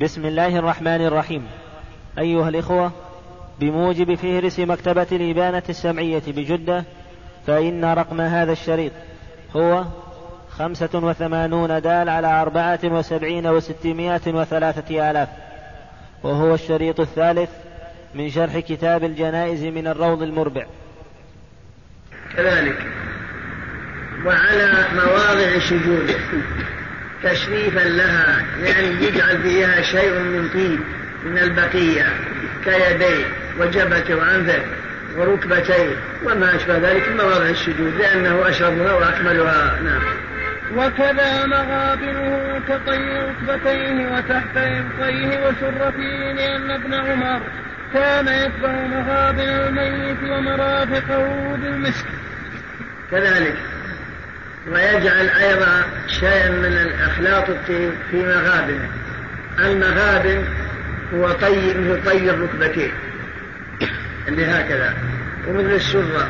بسم الله الرحمن الرحيم. أيها الإخوة بموجب فهرس مكتبة الإبانة السمعية بجدة فإن رقم هذا الشريط هو خمسة وثمانون دال على أربعة وسبعين وستمائة وثلاثة آلاف وهو الشريط الثالث من شرح كتاب الجنائز من الروض المربع. كذلك وعلى مواضع سجوده تشريفا لها يعني يجعل فيها شيء من طيب من البقية كيديه وجبهته وأنفه وركبتيه وما أشبه ذلك من مواضع السجود لأنه أشرفها وأكملها. نعم. وكذا مغابره كطي ركبتيه وتحت إبطيه وسرته لأن ابن عمر كان يتبع مغابر الميت ومرافقه بالمسك. كذلك. ويجعل أيضا شيئا من الأخلاط الطيب في مغابنه. المغابن هو طي مثل طي الركبتين. اللي هكذا. ومثل السرة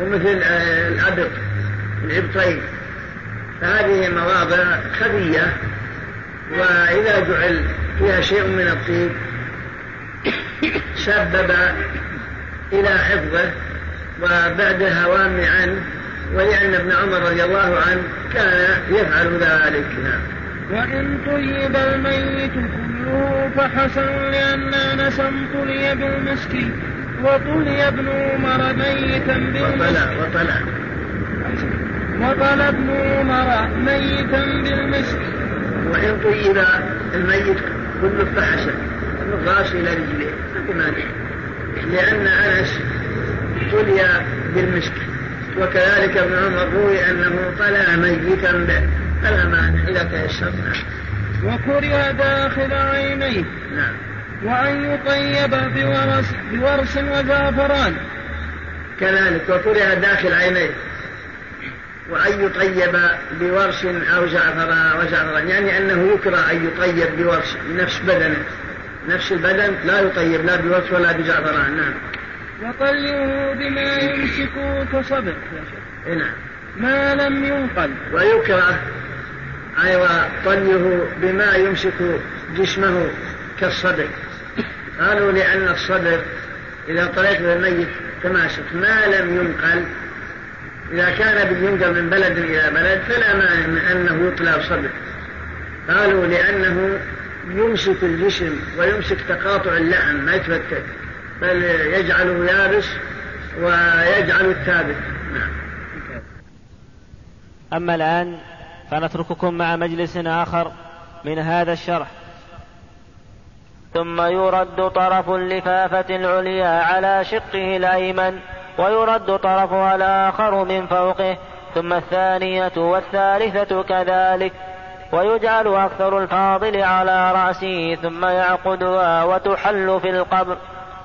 ومثل آه، الأبط الإبطين. فهذه مواضع خبية وإذا جعل فيها شيء من الطيب سبب إلى حفظه. وبعد الهوام عنه ولأن ابن عمر رضي الله عنه كان يفعل ذلك. نعم. وإن طيب الميت كله فحسن لأن أنسا طلي بالمسك وطلي ابن عمر ميتا بالمسك. وطلع وطلى ابن عمر ميتا بالمسك. وإن طيب الميت كله فحسن من إلى رجليه. لأن أنس طلي بالمسك. وكذلك ابن عمر روي أنه طلع ميتا به فلا مانع. إذا تيسر وكره داخل عينيه. نعم. وأن يطيب بورس بورس وزعفران. كذلك. وكره داخل عينيه. وأن يطيب بورس أو زعفران وزعفران يعني أنه يكره أن يطيب بورس. بنفس بدنه. نفس البدن لا يطيب لا بورس ولا بزعفران. نعم. وطليه بما يمسك كصبر. نعم. ما لم ينقل. ويكره أيوة طليه بما يمسك جسمه كالصدر قالوا لأن الصدر إذا طلعت الميت تماسك ما لم ينقل. إذا كان بالينقل من بلد إلى بلد فلا مانع من أنه يطلع صدر قالوا لأنه يمسك الجسم ويمسك تقاطع اللحم ما يتفتت بل يجعله يابس ويجعل الثابت نعم. أما الآن فنترككم مع مجلس آخر من هذا الشرح. ثم يرد طرف اللفافة العليا على شقه الأيمن ويرد طرفها الآخر من فوقه ثم الثانية والثالثة كذلك ويجعل أكثر الفاضل على رأسه ثم يعقدها وتحل في القبر.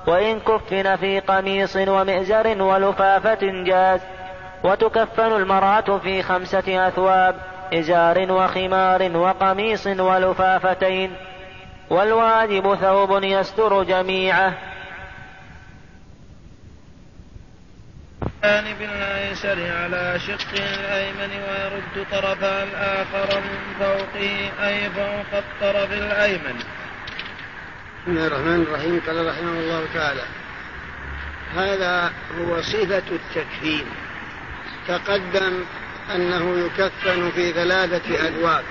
وإن كفن في قميص ومئزر ولفافة جاز وتكفن المرأة في خمسة أثواب إزار وخمار وقميص ولفافتين. والواجب ثوب يستر جميعه. جانب الأيسر على شقه الأيمن ويرد طرفها الآخر من فوقه أي فوق الطرف الأيمن. بسم الله الرحمن الرحيم. قال رحمه الله تعالى هذا هو صفة التكفين. تقدم أنه يكفن في ثلاثة أدواب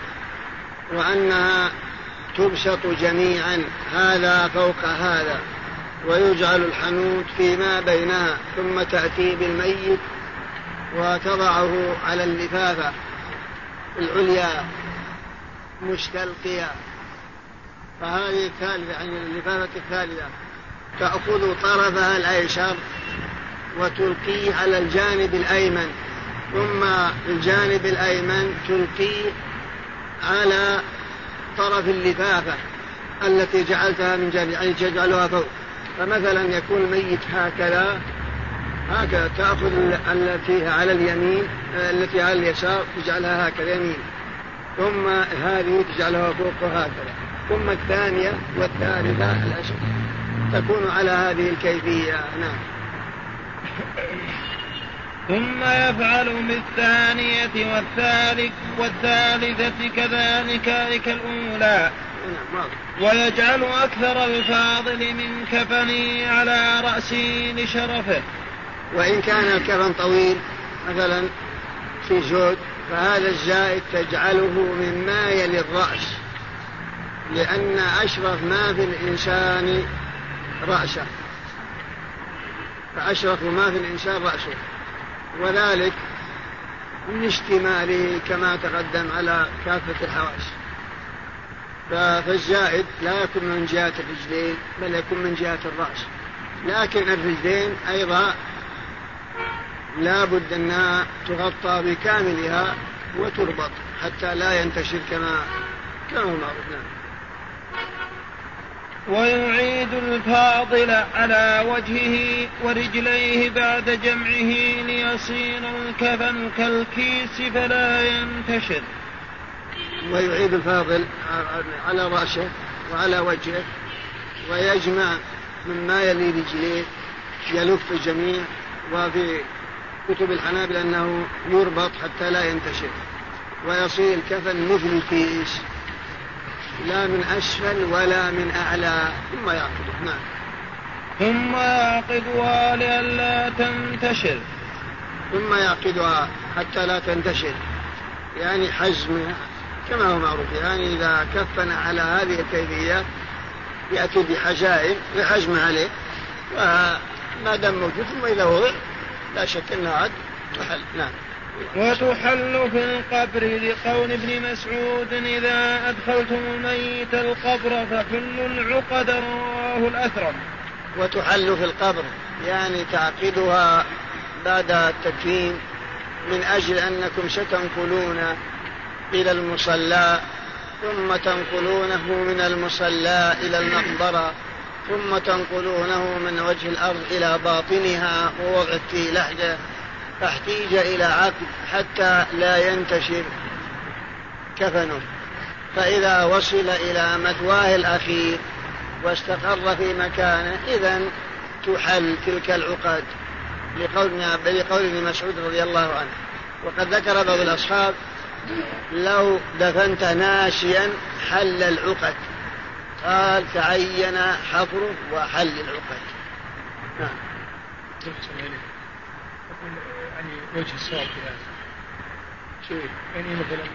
وأنها تبسط جميعا هذا فوق هذا ويجعل الحنوت فيما بينها ثم تأتي بالميت وتضعه على اللفافة العليا مستلقيا. فهذه الثالثة يعني اللفافة الثالثة. تأخذ طرفها الأيسر وتلقيه على الجانب الأيمن. ثم الجانب الأيمن تلقيه على طرف اللفافة التي جعلتها من جانب يعني تجعلها فوق. فمثلا يكون الميت هكذا هكذا تأخذ التي على اليمين التي على اليسار تجعلها هكذا يمين. ثم هذه تجعلها فوق هكذا ثم الثانية والثالثة الأشهر تكون على هذه الكيفية. نعم. ثم يفعل بالثانية والثالث والثالثة كذلك كالأولى نعم ويجعل أكثر الفاضل من كفني على رأسي لشرفه. وإن كان الكفن طويل مثلا في جود فهذا الزائد تجعله مما يلي الرأس. لأن أشرف ما في الإنسان رأسه. فأشرف ما في الإنسان رأسه. وذلك من اشتماله كما تقدم على كافة الحواس. فالزائد لا يكون من جهة الرجلين بل يكون من جهة الرأس. لكن الرجلين أيضا لا بد أنها تغطى بكاملها وتربط حتى لا ينتشر كما كما هو معروف نعم ويعيد الفاضل على وجهه ورجليه بعد جمعه ليصير الكفن كالكيس فلا ينتشر. ويعيد الفاضل على رأسه وعلى وجهه ويجمع مما يلي رجليه يلف الجميع وفي كتب الحنابل أنه يربط حتى لا ينتشر. ويصير الكفن مثل الكيس. لا من أسفل ولا من أعلى. ثم يعقده نعم. ثم يعقدها لئلا تنتشر. ثم يعقدها حتى لا تنتشر. يعني حزمها كما هو معروف. يعني إذا كفن على هذه الكيفية يأتي بحجائم بحجم عليه. وما دام موجود ثم إذا وضع لا شك أنها عد تحل نعم. وتحل في القبر لقول ابن مسعود إذا أدخلتم الميت القبر فحلوا العقد رواه الأثرم. وتحل في القبر يعني تعقدها بعد التكفين من أجل أنكم ستنقلون إلى المصلى ثم تنقلونه من المصلى إلى المقبرة ثم تنقلونه من وجه الأرض إلى باطنها ووضع فيه لحده فاحتيج إلى عقد حتى لا ينتشر كفنه. فإذا وصل إلى مثواه الأخير واستقر في مكانه إذا تحل تلك العقد لقول لقول ابن مسعود رضي الله عنه. وقد ذكر بعض الأصحاب لو دفنت ناشيا حل العقد. قال تعين حفره وحل العقد. نعم. وجه الصواب في هذا. شيء. يعني مثلا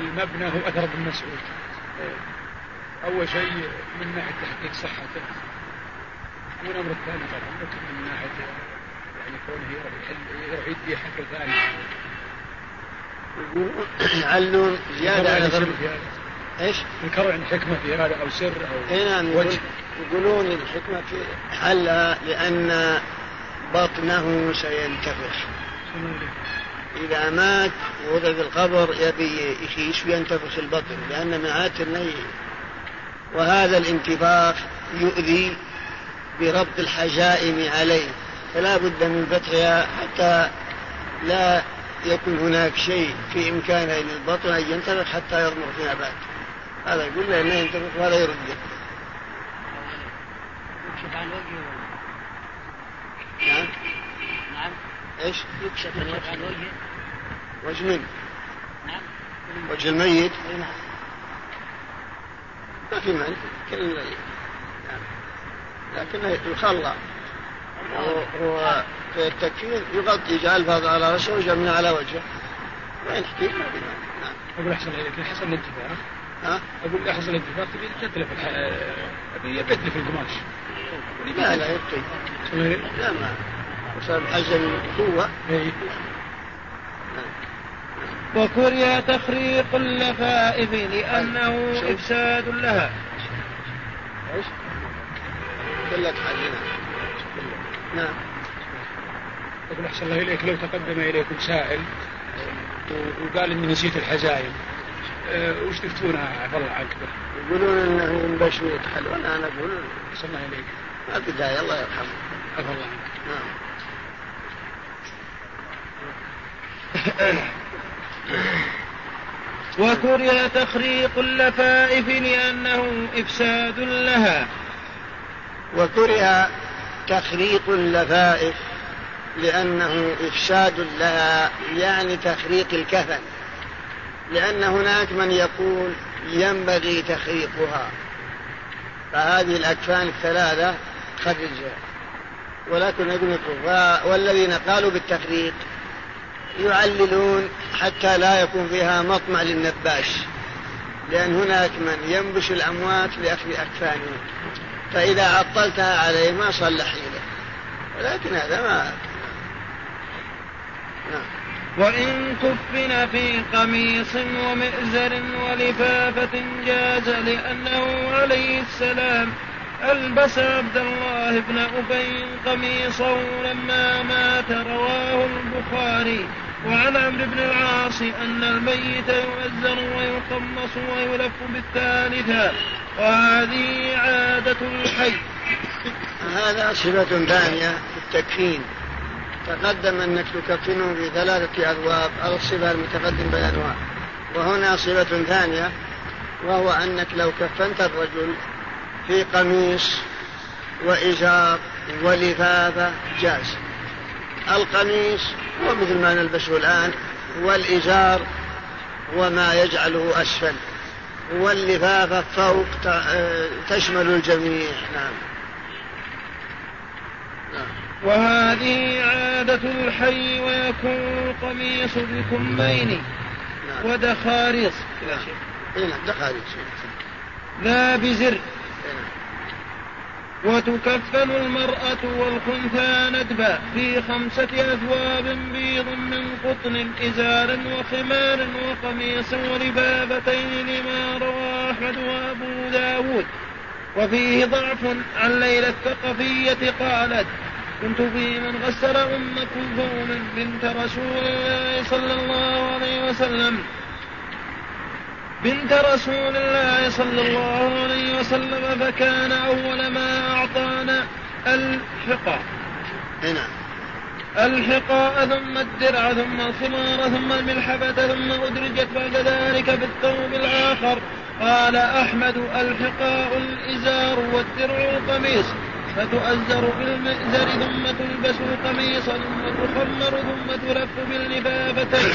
المبنى هو أثر ابن مسعود. أول شيء من ناحية تحقيق صحته. والامر الثاني طبعا لكن من ناحية يعني كونه يروح يحل يروح يدي حفر ثاني يعلون زيادة على ضرب إيش؟ ذكروا يعني حكمة في هذا أو سر أو اي نعم وجه. يقولون الحكمة في حلها لأن بطنه سينتفخ. إذا مات ووضع في القبر يبي يخيش وينتفخ البطن لأن معات النيل وهذا الانتفاخ يؤذي بربط الحجائم عليه. فلا بد من فتحها حتى لا يكون هناك شيء في إمكانه للبطن أن ينتفخ حتى يضمر في نبات. هذا يقول له أنه ينتفخ وهذا يرده نعم. نعم. إيش؟ يكشف عن وجهه وجه من؟ نعم. وجه الميت؟ نعم. ما في مانع كل نعم. لكنه يخلى هو في التكفير يغطي يجعل الفاظ على رأسه ويجمع على وجهه. وين حكيم ما في نعم. أقول أحسن عليك حصل الانتفاخ ها؟ أقول أحسن الانتفاخ تبي تتلف ابي يتلف القماش. لا لا لا ما حجم قوة وكره تخريق اللفائف لأنه إفساد لها. إيش؟ حاجنا نعم. يقول أحسن الله إليك لو تقدم إليكم سائل وقال إني نسيت الحزايم. أه وش تفتونها عفى الله عنك. يقولون انه ينبش ويتحل وأنا أنا أقول أحسن الله إليك. ما بدايه الله يرحمه. عفى الله. عنك نعم. وكره تخريق اللفائف لأنه إفساد لها. وكره تخريق اللفائف لأنه إفساد لها يعني تخريق الكفن. لأن هناك من يقول ينبغي تخريقها. فهذه الأكفان الثلاثة خرجها. ولكن يقول والذين قالوا بالتخريق يعللون حتى لا يكون فيها مطمع للنباش. لأن هناك من ينبش الأموات لأخذ أكفانهم فإذا عطلتها عليه ما صلح حيلة. ولكن هذا ما نعم. وإن كفن في قميص ومئزر ولفافة جاز لأنه عليه السلام ألبس عبد الله بن أبي قميصه لما مات رواه البخاري. وعن عمرو بن العاص أن الميت يؤذن ويقمص ويلف بالثالثة. وهذه عادة الحي. هذا صفة ثانية في التكفين. تقدم أنك تكفنه في ثلاثة أبواب على الصفة المتقدم بيانها. وهنا صفة ثانية وهو أنك لو كفنت الرجل في قميص وإزار ولفافة جاز. القميص هو مثل ما نلبسه الآن والإزار وما يجعله أسفل. واللفافة فوق تشمل الجميع. نعم. نعم. وهذه عادة الحي ويكون القميص بكمين نعم. ودخاريص. نعم. نعم دخاريص. لا بزر. وتكفن المرأة والخنثى ندبا في خمسة أثواب بيض من قطن إزار وخمار وقميص ولبابتين لما روى أحمد وأبو داود. وفيه ضعف عن ليلى الثقفية قالت كنت في من غسل أم كلثوم بنت رسول الله صلى الله عليه وسلم بنت رسول الله صلى الله عليه وسلم فكان أول ما أعطانا الحقاء نعم الحقاء ثم الدرع ثم الخمار ثم الملحفة ثم أدرجت بعد ذلك بالثوب الآخر. قال أحمد الحقاء الإزار والدرع القميص. فتؤزر بالمئزر ثم تلبس القميص ثم تخمر ثم تلف باللبابتين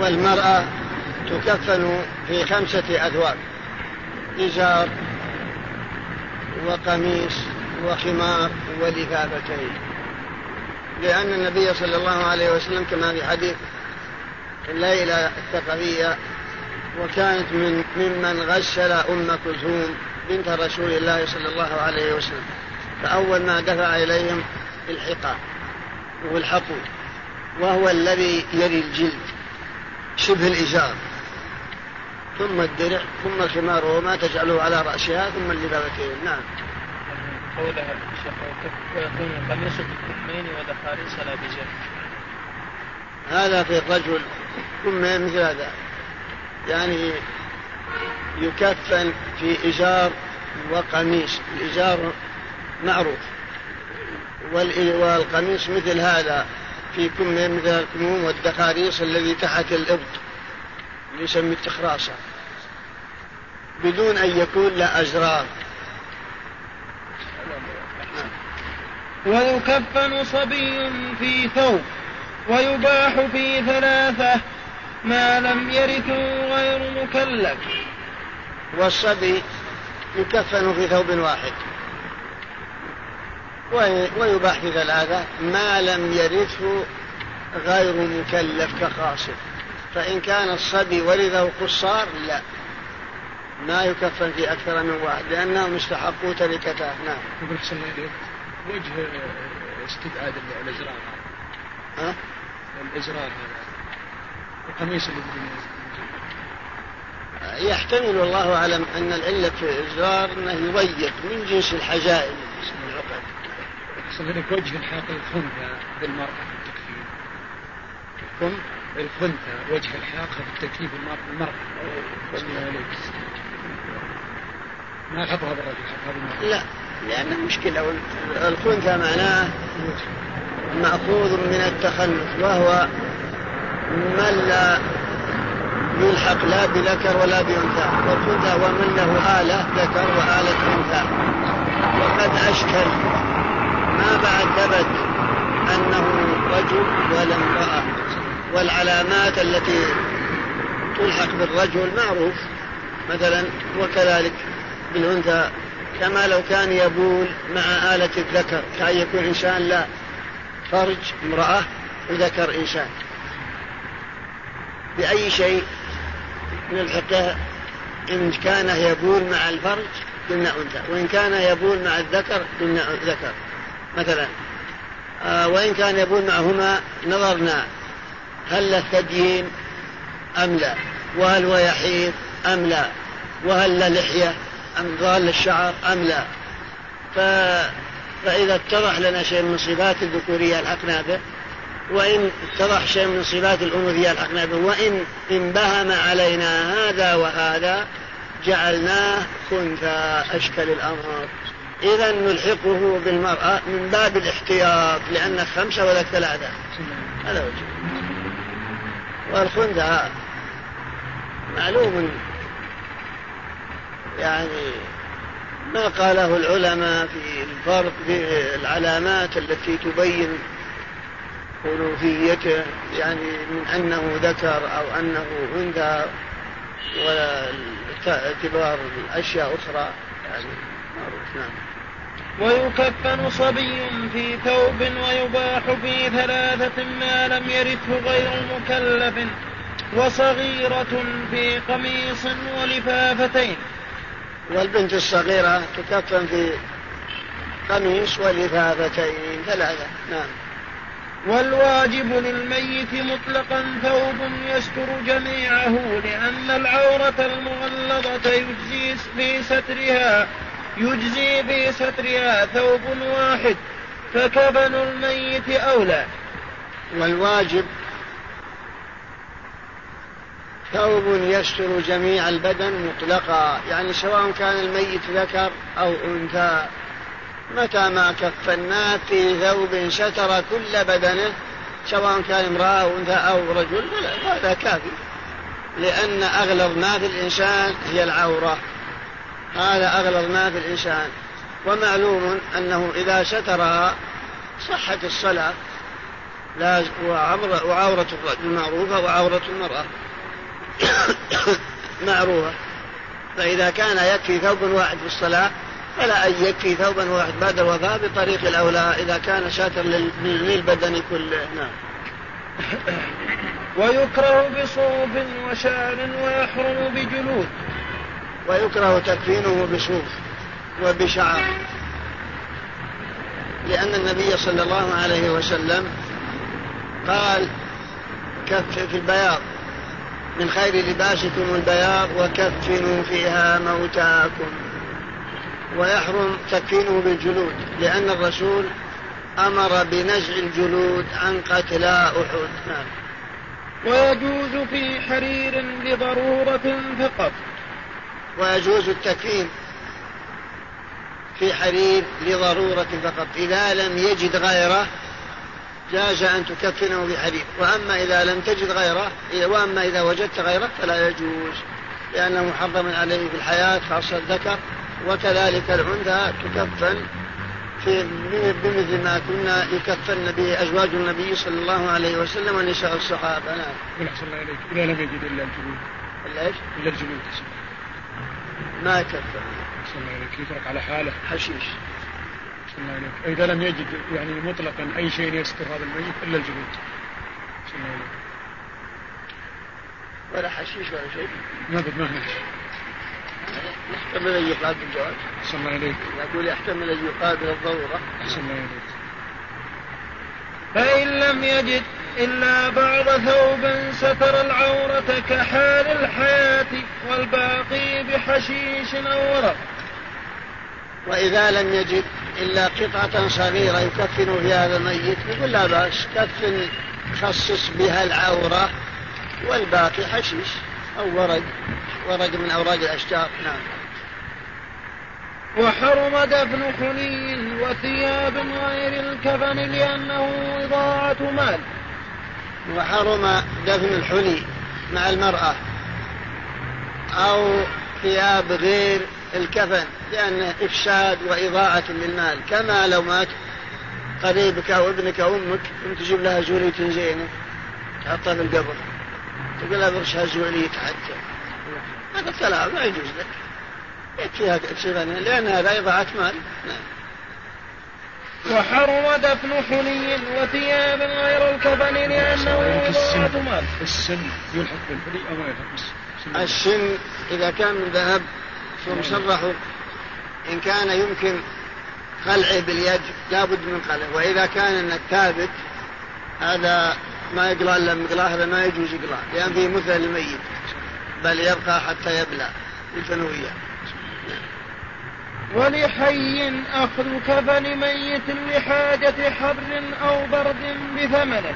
والمرأة تكفن في خمسة أثواب إزار وقميص وخمار ولفافتين لأن النبي صلى الله عليه وسلم كما في حديث الليلة الثقفية وكانت من ممن غسل أم كلثوم بنت رسول الله صلى الله عليه وسلم. فأول ما دفع إليهم الحقا والحقو وهو الذي يلي الجلد شبه الإزار. ثم الدرع ثم الخمار وما تجعله على رأسها ثم اللبابتين. نعم. قولها ويكون القميص بالكمين ودخاريس لا بجر هذا في الرجل كمين مثل هذا. يعني يكفن في إزار وقميص. الإزار معروف. والقميص مثل هذا في كم مثل الكموم والدخاريص الذي تحت الإبط. يسمي التخراصة. بدون أن يكون له أزرار ويكفن صبي في ثوب ويباح في ثلاثة ما لم يرثه غير مكلف. والصبي يكفن في ثوب واحد. ويباح في ثلاثة ما لم يرثه غير مكلف كخاصر فإن كان الصبي ولده قصار لا. ما يكفن في أكثر من واحد لأنهم استحقوا تركته نعم. يقول أحسن وجه استبعاد الإزرار ها؟ الإزرار هذا. القميص اللي يحتمل والله أعلم أن العلة في الإزرار أنه يضيق من جنس الحجائم العقد أقصد وجه الحاق الخنثى بالمرأة في التكفير. كم؟ الخنثى وجه الحاقة في التكليف المرأة. ما حطها بالرجل؟ لا لأن المشكلة الخنثى معناه مأخوذ من التخلف وهو من لا يلحق لا بذكر ولا بأنثى. والخنثى هو من له آلة ذكر وآلة أنثى. وقد أشكل ما بعد ثبت أنه رجل ولا امرأة. والعلامات التي تلحق بالرجل معروف مثلا وكذلك بالأنثى كما لو كان يبول مع آلة الذكر كأن يكون إنسان لا فرج امرأة وذكر إنسان. بأي شيء نلحقه؟ إن كان يبول مع الفرج قلنا أنثى وإن كان يبول مع الذكر قلنا ذكر. مثلا آه وإن كان يبول معهما نظرنا هل له ثديين أم لا؟ وهل هو يحيض أم لا؟ وهل له لحية أم ضال الشعر أم لا؟ ف... فإذا اتضح لنا شيء من صفات الذكورية الحقنا به وإن اتضح شيء من صفات الأنوثية الحقنا به وإن انبهم علينا هذا وهذا جعلناه خنثى أشكل الأمر إذا نلحقه بالمرأة من باب الاحتياط لأن خمسة ولا ثلاثة. هذا وجه. والخنثى معلوم يعني ما قاله العلماء في الفرق العلامات التي تبين ألوهيته يعني من أنه ذكر أو أنه أنثى ولا اعتبار الأشياء أخرى يعني معروف نعم. ويكفن صبي في ثوب ويباح في ثلاثة ما لم يرثه غير مكلف وصغيرة في قميص ولفافتين. والبنت الصغيرة تكفن في قميص ولفافتين. ثلاثة نعم. والواجب للميت مطلقا ثوب يستر جميعه لأن العورة المغلظة يجزي في سترها. يجزي في سترها ثوب واحد فكفن الميت أولى. والواجب ثوب يستر جميع البدن مطلقا يعني سواء كان الميت ذكر أو أنثى. متى ما كفناه في ثوب ستر كل بدنه سواء كان امرأة أو أنثى أو رجل هذا كافي لأن أغلظ ما في الإنسان هي العورة. هذا أغلظ ما في الإنسان. ومعلوم أنه إذا سترها صحت الصلاة وعورة الرجل معروفة وعورة المرأة. معروفة. فإذا كان يكفي ثوب واحد في الصلاة فلا أن يكفي ثوبا واحد. بعد الوفاة بطريق الأولى إذا كان شاتر للبدن كله. نعم. ويكره بصوف وشعر ويحرم بجلود. ويكره تكفينه بصوف وبشعر. لأن النبي صلى الله عليه وسلم قال كف في البياض. من خير لباسكم البياض وكفنوا فيها موتاكم. ويحرم تكفينه بالجلود لأن الرسول أمر بنزع الجلود عن قتلى أحد. نعم. ويجوز في حرير لضرورة فقط. ويجوز التكفين في حرير لضرورة فقط إذا لم يجد غيره جاز أن تكفنه بحرير وأما إذا لم تجد غيره وأما إذا وجدت غيره فلا يجوز لأنه محرم عليه في الحياة خاصة الذكر وكذلك الأنثى تكفن في بمثل ما كنا يكفن به أزواج النبي صلى الله عليه وسلم ونساء الصحابة نعم. أحسن الله إليك إذا لم يجد إلا الجلود. إلا إيش؟ إلا الجلود. ما. أحسن الله إليك يترك على حاله. حشيش. الله إليك إذا لم يجد يعني مطلقا أي شيء يستر هذا الميت إلا الجلود. الله إليك. ولا حشيش ولا شيء. ما بد ما هناك. يحتمل أن يقال بالجواز أحسن الله إليك يقول يحتمل أن يقال بالضرورة أحسن الله إليك فإن لم يجد إلا بعض ثوب ستر العورة كحال الحياة والباقي بحشيش أو ورق. وإذا لم يجد إلا قطعة صغيرة يكفن في هذا الميت يقول لا بأس كفن خصص بها العورة والباقي حشيش أو ورق ورق من أوراق الأشجار. نعم. وحرم دفن حلي وثياب غير الكفن لأنه إضاعة مال. وحرم دفن الحلي مع المرأة أو ثياب غير الكفن لأنه إفساد وإضاعة للمال. كما لو مات قريبك أو ابنك أو أمك ثم تجيب لها جولية زينة تحطها في القبر. تقول لا برشها زولي حتى هذا كلام لا يجوز لك. يكفيها تشغلها لأن هذا إضاعة مال. نعم. وحرم دفن حلي وثياب غير الكفن لأنه إضاعة مال. السن يلحق بالحلي أو ما يلحق بالسن؟ السن إذا كان من ذهب فمشرح إن كان يمكن خلعه باليد لابد من خلعه. وإذا كان أنك ثابت هذا ما يقرأ إلا مقرأة هذا ما يجوز يقرأ لأن فيه مثل الميت بل يبقى حتى يبلى. الفنوية ولحي أخذ كفن ميت لحاجة حر أو برد بثمنه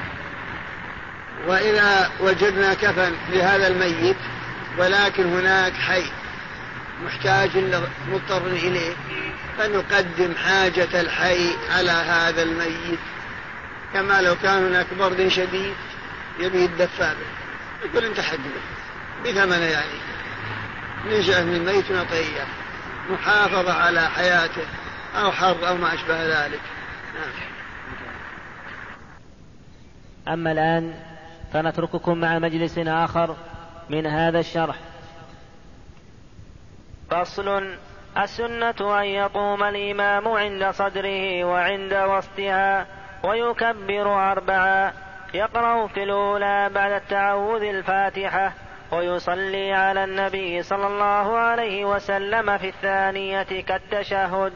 وإذا وجدنا كفن لهذا الميت ولكن هناك حي محتاج مضطر إليه فنقدم حاجة الحي على هذا الميت. كما لو كان هناك برد شديد يبي الدفابة يقول انت حق بثمنه يعني. ننشأ من الميت ونعطيه محافظة على حياته أو حر أو ما أشبه ذلك نعم. أما الآن فنترككم مع مجلس آخر من هذا الشرح فصل السنة أن يقوم الإمام عند صدره وعند وسطها ويكبر أربعا يقرأ في الأولى بعد التعوذ الفاتحة ويصلي على النبي صلى الله عليه وسلم في الثانية كالتشهد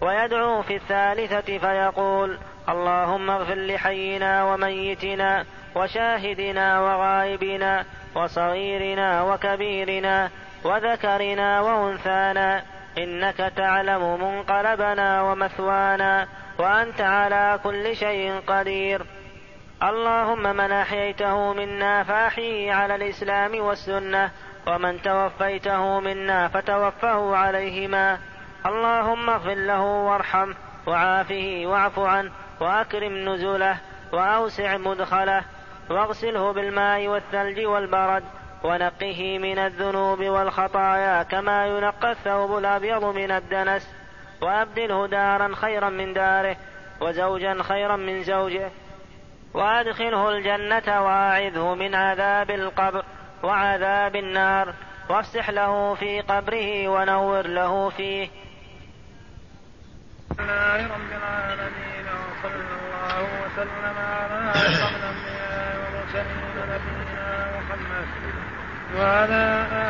ويدعو في الثالثة فيقول اللهم اغفر لحينا وميتنا وشاهدنا وغائبنا وصغيرنا وكبيرنا وذكرنا وأنثانا إنك تعلم منقلبنا ومثوانا وأنت على كل شيء قدير. اللهم من أحييته منا فاحيه على الإسلام والسنة ومن توفيته منا فتوفه عليهما. اللهم اغفر له وارحمه وعافه واعف عنه وأكرم نزله وأوسع مدخله واغسله بالماء والثلج والبرد ونقه من الذنوب والخطايا كما ينقى الثوب الأبيض من الدنس وأبدله دارا خيرا من داره وزوجا خيرا من زوجه. وادخله الجنة واعذه من عذاب القبر وعذاب النار. وافسح له في قبره ونور له فيه. رب العالمين وصلى الله وسلم على اشرف الانبياء والمرسلين نبينا محمد وعلى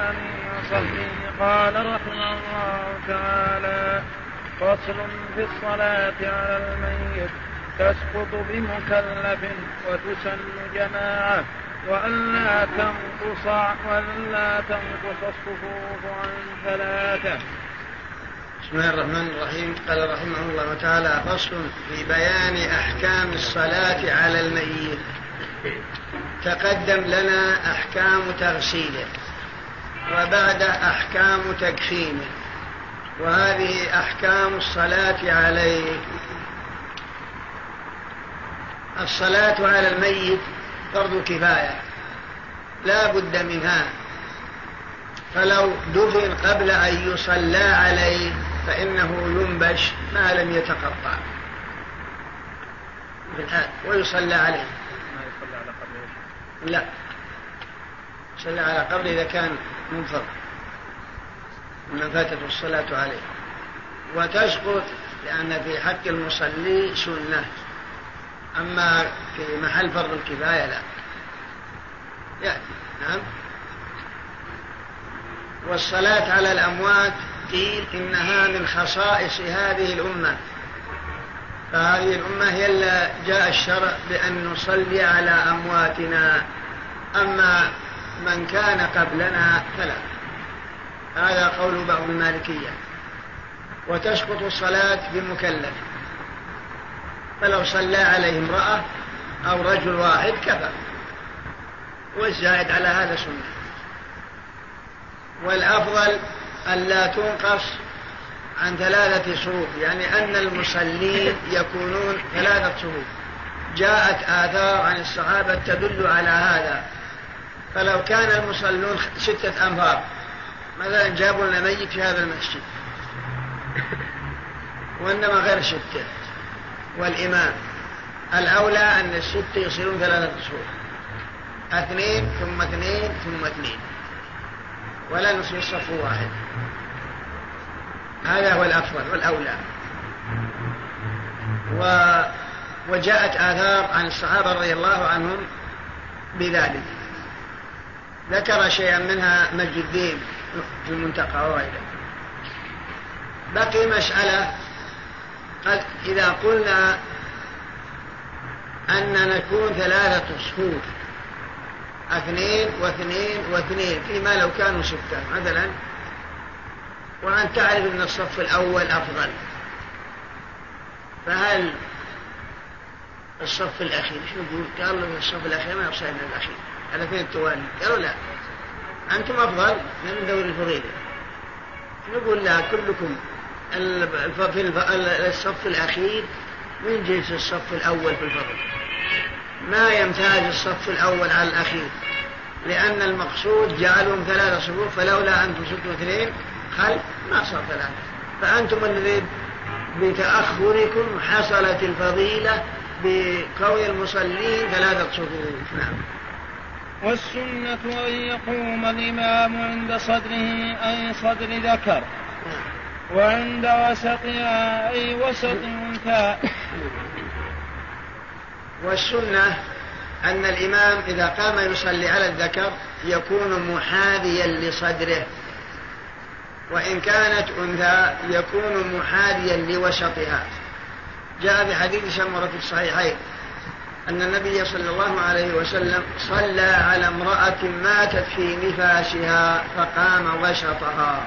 آله وصحبه قال رحمه الله تعالى فصل في الصلاة على الميت. تسقط بمكلف وتسن جماعة وألا تنقص وألا تنقص الصفوف عن ثلاثة. بسم الله الرحمن الرحيم. قال رحمه الله تعالى فصل في بيان أحكام الصلاة على الميت. تقدم لنا أحكام تغسيله وبعد أحكام تكفينه. وهذه أحكام الصلاة عليه الصلاة على الميت فرض كفاية. لا بد منها. فلو دفن قبل أن يصلى عليه فإنه ينبش ما لم يتقطع. ويصلى عليه. لا. يصلى على قبره إذا كان منفرد. من فاتته الصلاة عليه. وتسقط لأن في حق المصلي سنة. أما في محل فرض الكفاية لا. يأتي. نعم. والصلاة على الأموات قيل إنها من خصائص هذه الأمة. فهذه الأمة هي اللي جاء الشرع بأن نصلي على أمواتنا. أما من كان قبلنا فلا. هذا قول بعض المالكية. وتسقط الصلاة بمكلف. فلو صلى عليه امرأة أو رجل واحد كفى. والزائد على هذا سنة. والأفضل ألا تنقص عن ثلاثة صفوف يعني أن المصلين يكونون ثلاثة صفوف جاءت آثار عن الصحابة تدل على هذا. فلو كان المصلون ستة أنفار مثلا جابوا لنا ميت في هذا المسجد. وإنما غير ستة. والإمام. الأولى أن الستة يصيرون ثلاثة صفوف اثنين ثم اثنين ثم اثنين. ولا نصلي الصف واحد. هذا هو الأفضل والأولى. و وجاءت آثار عن الصحابة رضي الله عنهم بذلك. ذكر شيئا منها مجد الدين في المنتقى وغيره. بقي مسألة قد إذا قلنا أن نكون ثلاثة صفوف اثنين واثنين واثنين فيما لو كانوا ستة مثلا. وأن تعرف أن الصف الأول أفضل. فهل الصف الأخير شو نقول؟ قالوا الصف الأخير ما يصير من الأخير. فين التوالي. قالوا لا. أنتم أفضل من دوري الفضيلة نقول لا كلكم في الصف الأخير من جنس الصف الأول في الفضل ما يمتاز الصف الأول على الأخير لأن المقصود جعلهم ثلاثة صفوف فلولا أنتم ستوا اثنين خلف ما صار ثلاثة. فأنتم الذين بتأخركم حصلت الفضيلة بكون المصلين ثلاثة صفوف. نعم. والسنة أن يقوم الإمام عند صدره أي صدر ذكر. نعم. وعند وسطها أي وسط أنثى والسنة أن الإمام إذا قام يصلي على الذكر يكون محاذيا لصدره. وإن كانت أنثى يكون محاذيا لوسطها. جاء في حديث شمرة في الصحيحين أن النبي صلى الله عليه وسلم صلى على امرأة ماتت في نفاشها فقام وسطها.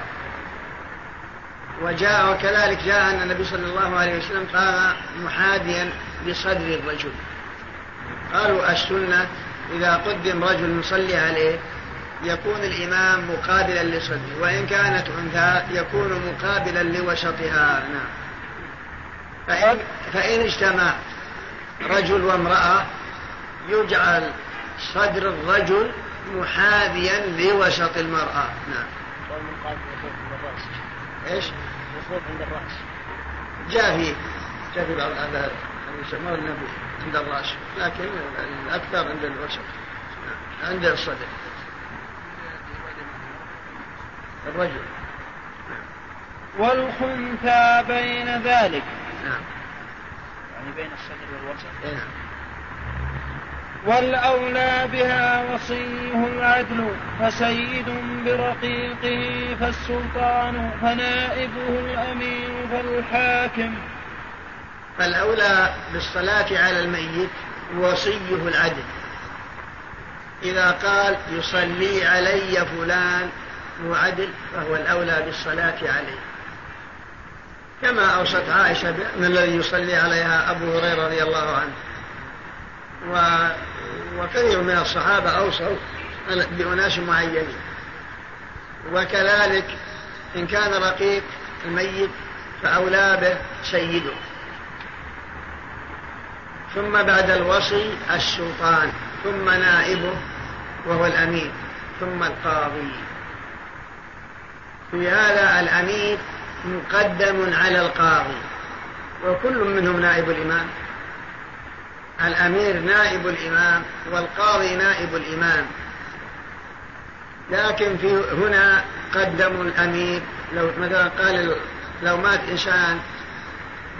وجاء وكذلك جاء أن النبي صلى الله عليه وسلم قام محاذيا لصدر الرجل. قالوا السنة إذا قدم رجل يصلي عليه يكون الإمام مقابلا لصدره وإن كانت أنثى يكون مقابلا لوسطها. نعم. فإن, فإن اجتمع رجل وامرأة يجعل صدر الرجل محاذيا لوسط المرأة. نعم. إيش؟ المفروض عند الرأس. جاء في جاء في بعض هذا يسمونه النبي عند الرأس. لكن الأكثر عند الوسط عند الصدر. الرجل. والخنثى بين ذلك. نعم. يعني بين الصدر والوسط إيه، نعم. والأولى بها وصيه العدل فسيد برقيقه فالسلطان فنائبه الأمير فالحاكم. فالأولى بالصلاة على الميت وصيه العدل. إذا قال يصلي علي فلان وعدل فهو الأولى بالصلاة عليه. كما أوصت عائشة بأن الذي يصلي عليها أبو هريرة رضي الله عنه. و... وكثير من الصحابة أوصوا بأناس معينين. وكذلك إن كان رقيق الميت فأولى به سيده. ثم بعد الوصي السلطان ثم نائبه وهو الأمير ثم القاضي. في هذا الأمير مقدم على القاضي وكل منهم نائب الإمام. الأمير نائب الإمام والقاضي نائب الإمام. لكن في هنا قدموا الأمير لو مثلا قال لو مات إنسان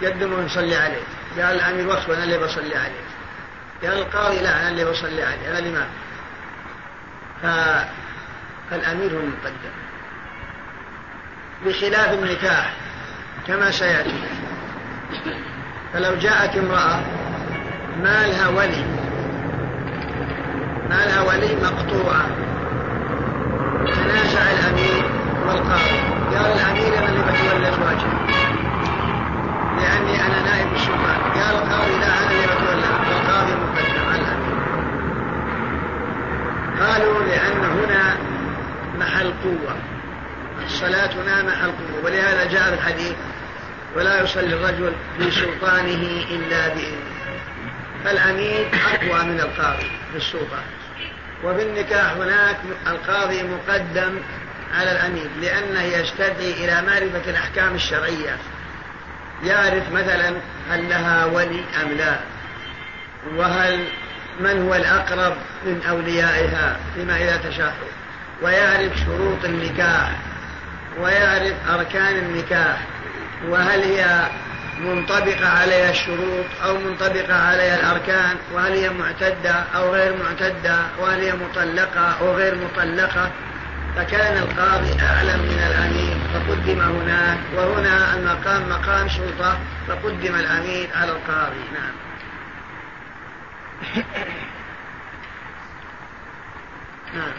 قدموا يصلي عليه. قال الأمير وصف أنا اللي بصلي عليه. قال القاضي لا أنا اللي بصلي عليه أنا الإمام فالأمير هو المقدم. بخلاف النكاح كما سيأتي. فلو جاءت امرأة ما لها ولي. ما لها ولي مقطوعة تنازع الأمير والقاضي. قال الأمير أنا اللي بتولى زواجها لأني أنا نائب السلطان قال القاضي لا أنا اللي بتولى. القاضي مقدم على الأمير. قالوا لأن هنا محل قوة. الصلاة هنا محل قوة. ولهذا جاء الحديث ولا يصلي الرجل في سلطانه إلا بإذنه. فالأمير أقوى من القاضي في السلطة. وفي النكاح هناك القاضي مقدم على الأمير لأنه يستدعي إلى معرفة الأحكام الشرعية. يعرف مثلا هل لها ولي أم لا وهل من هو الأقرب من أوليائها فيما إذا تشاحوا ويعرف شروط النكاح ويعرف أركان النكاح وهل هي منطبقة عليها الشروط أو منطبقة عليها الأركان وهل هي معتدة أو غير معتدة وهل هي مطلقة أو غير مطلقة. فكان القاضي أعلم من الأمير فقدم هناك وهنا المقام مقام شرطة فقدم الأمير على القاضي. نعم. نعم.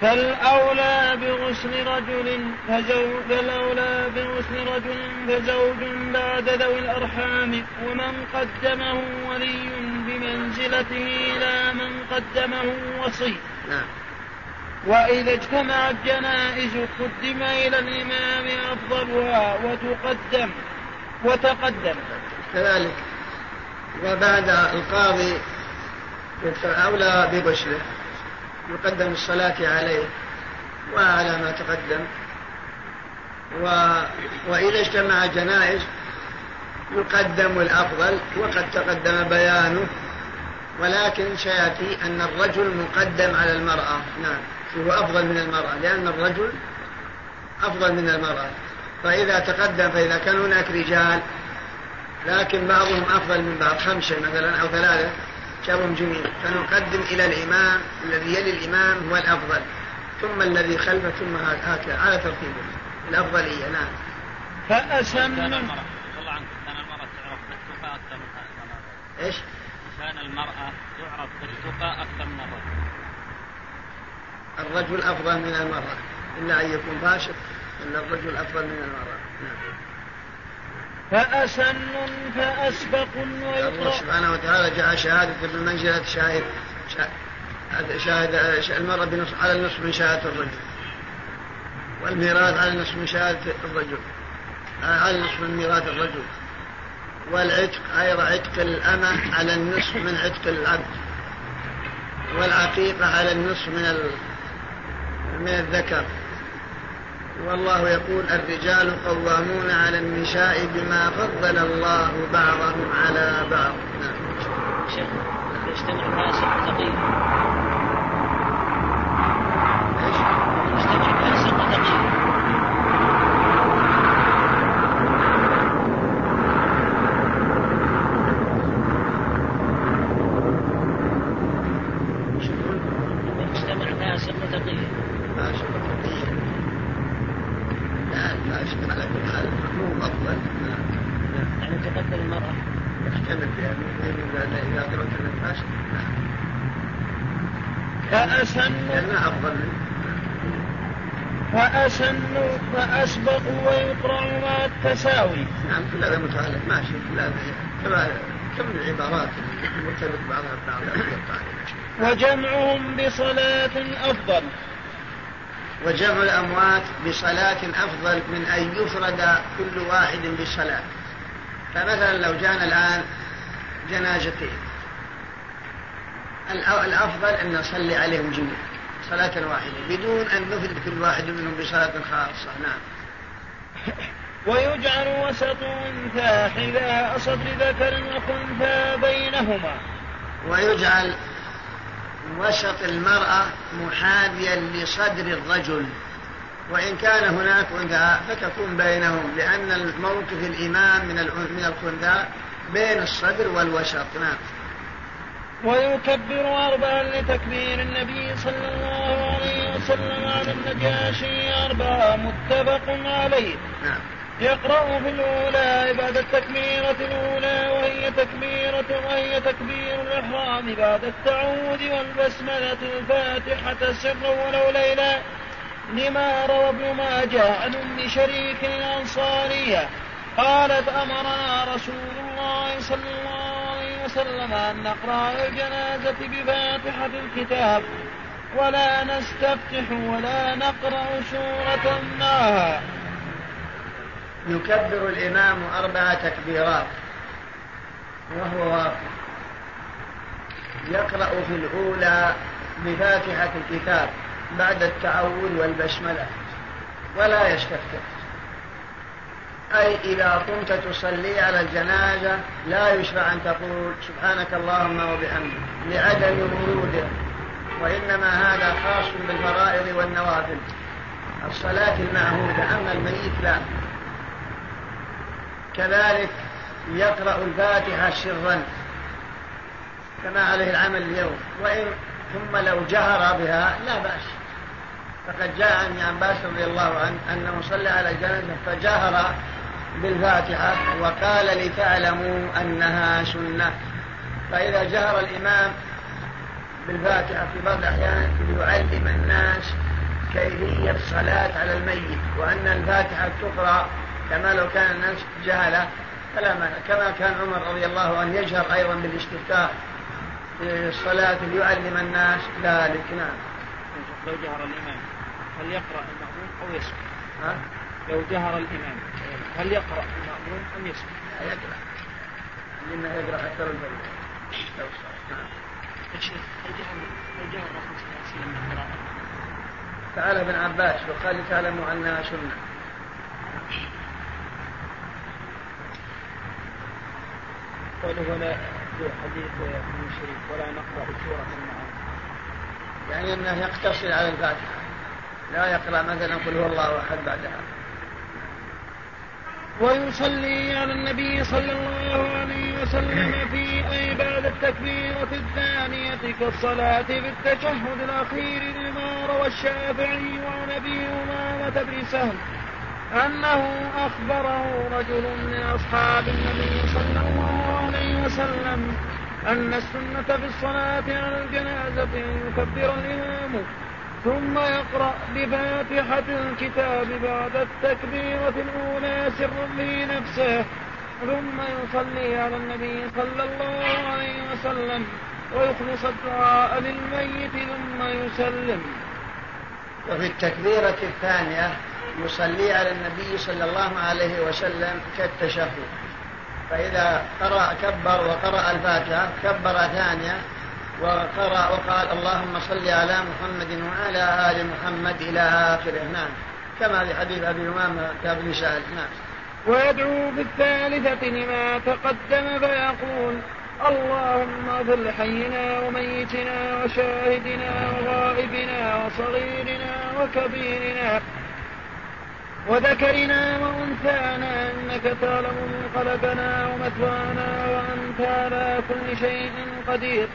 فالأولى بغسل رجل فزوج فالأولى بغسل رجل فزوج بعد ذوي الأرحام ومن قدمه ولي بمنزلته إلى من قدمه وصي. نعم. وإذا اجتمعت جنائز قدم إلى الإمام أفضلها وتقدم وتقدم. كذلك. وبعد القاضي أولى ببشره يقدم الصلاة عليه وعلى ما تقدم. و... وإذا اجتمع جنائز يقدم الأفضل وقد تقدم بيانه ولكن سيأتي أن الرجل مقدم على المرأة. نعم هو أفضل من المرأة لأن الرجل أفضل من المرأة. فإذا تقدم فإذا كان هناك رجال لكن بعضهم أفضل من بعض خمسة مثلا أو ثلاثة شر جميل. فنقدم إلى الإمام الذي يلي الإمام هو الأفضل. ثم الذي خلفه ثم هكذا على ترتيبه. الأفضلية نعم. فأسن كان المرأة. الله عنك. كان المرأة تعرف بالتقى أكثر من الرجل إيش؟ كان المرأة تعرف بالتقى أكثر من الرجل. الرجل أفضل من المرأة. إلا أن يكون فاشق إن الرجل أفضل من المرأة. نعم. فأسن فأسبق ويقرأ الله سبحانه وتعالى جعل شهادة بمنزلة شاهد شاهد المرأة بنص على النصف من شهادة الرجل. والميراث على النصف من شهادة الرجل. على النصف من ميراث الرجل. والعتق أيضا عتق الأمة على النصف من عتق العبد. والعقيقة على النصف من من الذكر. والله يقول الرجال قوامون على النساء بما فضل الله بعضهم على بعض. نعم. شيخ يجتمع إيش؟ يجتمع فاسق وتقي يجتمع فاسق وتقي فاشل وتقي لا الفاشل على كل حال المحموم افضل نعم يعني تقدم المرأة يحتمل في اذا اذا درت ان الفاشل نعم فأسن لأنه افضل منه فأسن فأسبق ويقرأ مع التساوي. نعم كل هذا متعلق ماشي كل هذا كما كم العبارات مرتبط بعضها ببعض. وجمعهم بصلاة أفضل. وجمع الأموات بصلاة أفضل من أن يفرد كل واحد بصلاة. فمثلا لو جانا الآن جنازتين. الأ- الأفضل أن نصلي عليهم جميعا. صلاة واحدة بدون أن نفرد كل واحد منهم بصلاة خاصة نعم. ويجعل وسط أنثى حذاء صدر ذكر وخنثى بينهما. ويجعل وسط المرأة محاذيا لصدر الرجل. وإن كان هناك أنثى فتكون بينهم لأن موقف الإمام من من الخنثى بين الصدر والوسط نعم. ويكبر أربعا لتكبير النبي صلى الله عليه وسلم على النجاشي أربعة متفق عليه. نعم. يقرأ في الأولى بعد التكبيرة الأولى وهي تكبيرة وهي تكبير الإحرام. بعد التعوذ والبسملة الفاتحة سرا ولو ليلا لما روى ابن ماجه عن أم شريك الأنصارية. قالت أمرنا رسول الله صلى الله عليه وسلم أن نقرأ الجنازة بفاتحة الكتاب ولا نستفتح ولا نقرأ سورة معها. يكبر الإمام أربع تكبيرات وهو واقف يقرأ في الأولى بفاتحة الكتاب بعد التعوذ والبسملة ولا يستفتح. أي إذا قمت تصلي على الجنازة لا يشرع أن تقول سبحانك اللهم وبحمدك لعدم وروده وإنما هذا خاص بالفرائض والنوافل. الصلاة المعهودة أما الميت لا. كذلك يقرأ الفاتحة سرا كما عليه العمل اليوم. وإن ثم لو جهر بها لا بأس. فقد جاء عن عباس رضي الله عنه أنه صلى على الجنازة فجهر بالفاتحة وقال لتعلموا أنها سنة. فإذا جهر الإمام بالفاتحة في بعض الأحيان ليعلم الناس كيفية الصلاة على الميت وأن الفاتحة تقرأ كما لو كان الناس جهلة فلا مانع. كما كان عمر رضي الله عنه يجهر أيضا بالاستفتاح في الصلاة ليعلم الناس ذلك. نعم. لو جهر الإمام هل يقرأ المأموم أو يسكت؟ ها؟ لو جهر الإمام. هل يقرأ؟ المأموم أم يسكت؟ لا يقرأ. لأنه يقرأ أكثر البيت لو نعم. الشيخ هل جهر هل جهر الرسول صلى الله عليه وسلم بالقراءة؟ فعل ابن عباس وقال لتعلموا أنها سنة. قوله ولا في حديث ابن شريف ولا نقرأ سورة المعارف يعني أنه يقتصر على الفاتحة. لا يقرأ مثلا قل هو الله أحد بعدها. ويصلي على النبي صلى الله عليه وسلم في أي بعد التكبيرة الثانية كالصلاة بالتشهد الأخير لما روى الشافعي وعن أبي أمامة بن سهل. أنه أخبره رجل من أصحاب النبي صلى الله عليه وسلم أن السنة في الصلاة على الجنازة أن يكبر الإمام. ثم يقرأ بفاتحة الكتاب بعد التكبيرة الأولى سرا في نفسه. ثم يصلي على النبي صلى الله عليه وسلم ويخلص الدعاء للميت ثم يسلم. وفي التكبيرة الثانية يصلي على النبي صلى الله عليه وسلم كالتشهد. فإذا قرأ كبر وقرأ الفاتحة كبر ثانية وقرأ وقال اللهم صل على محمد وعلى آل محمد إلى آخره نعم. كما في حديث أبي أمامة بن سهل نعم. ويدعو في الثالثة لما تقدم فيقول اللهم اغفر لحينا وميتنا وشاهدنا وغائبنا وصغيرنا وكبيرنا وذكرنا وأنثانا إنك تعلم من خلقنا ومثوانا وأنت على كل شيء قدير.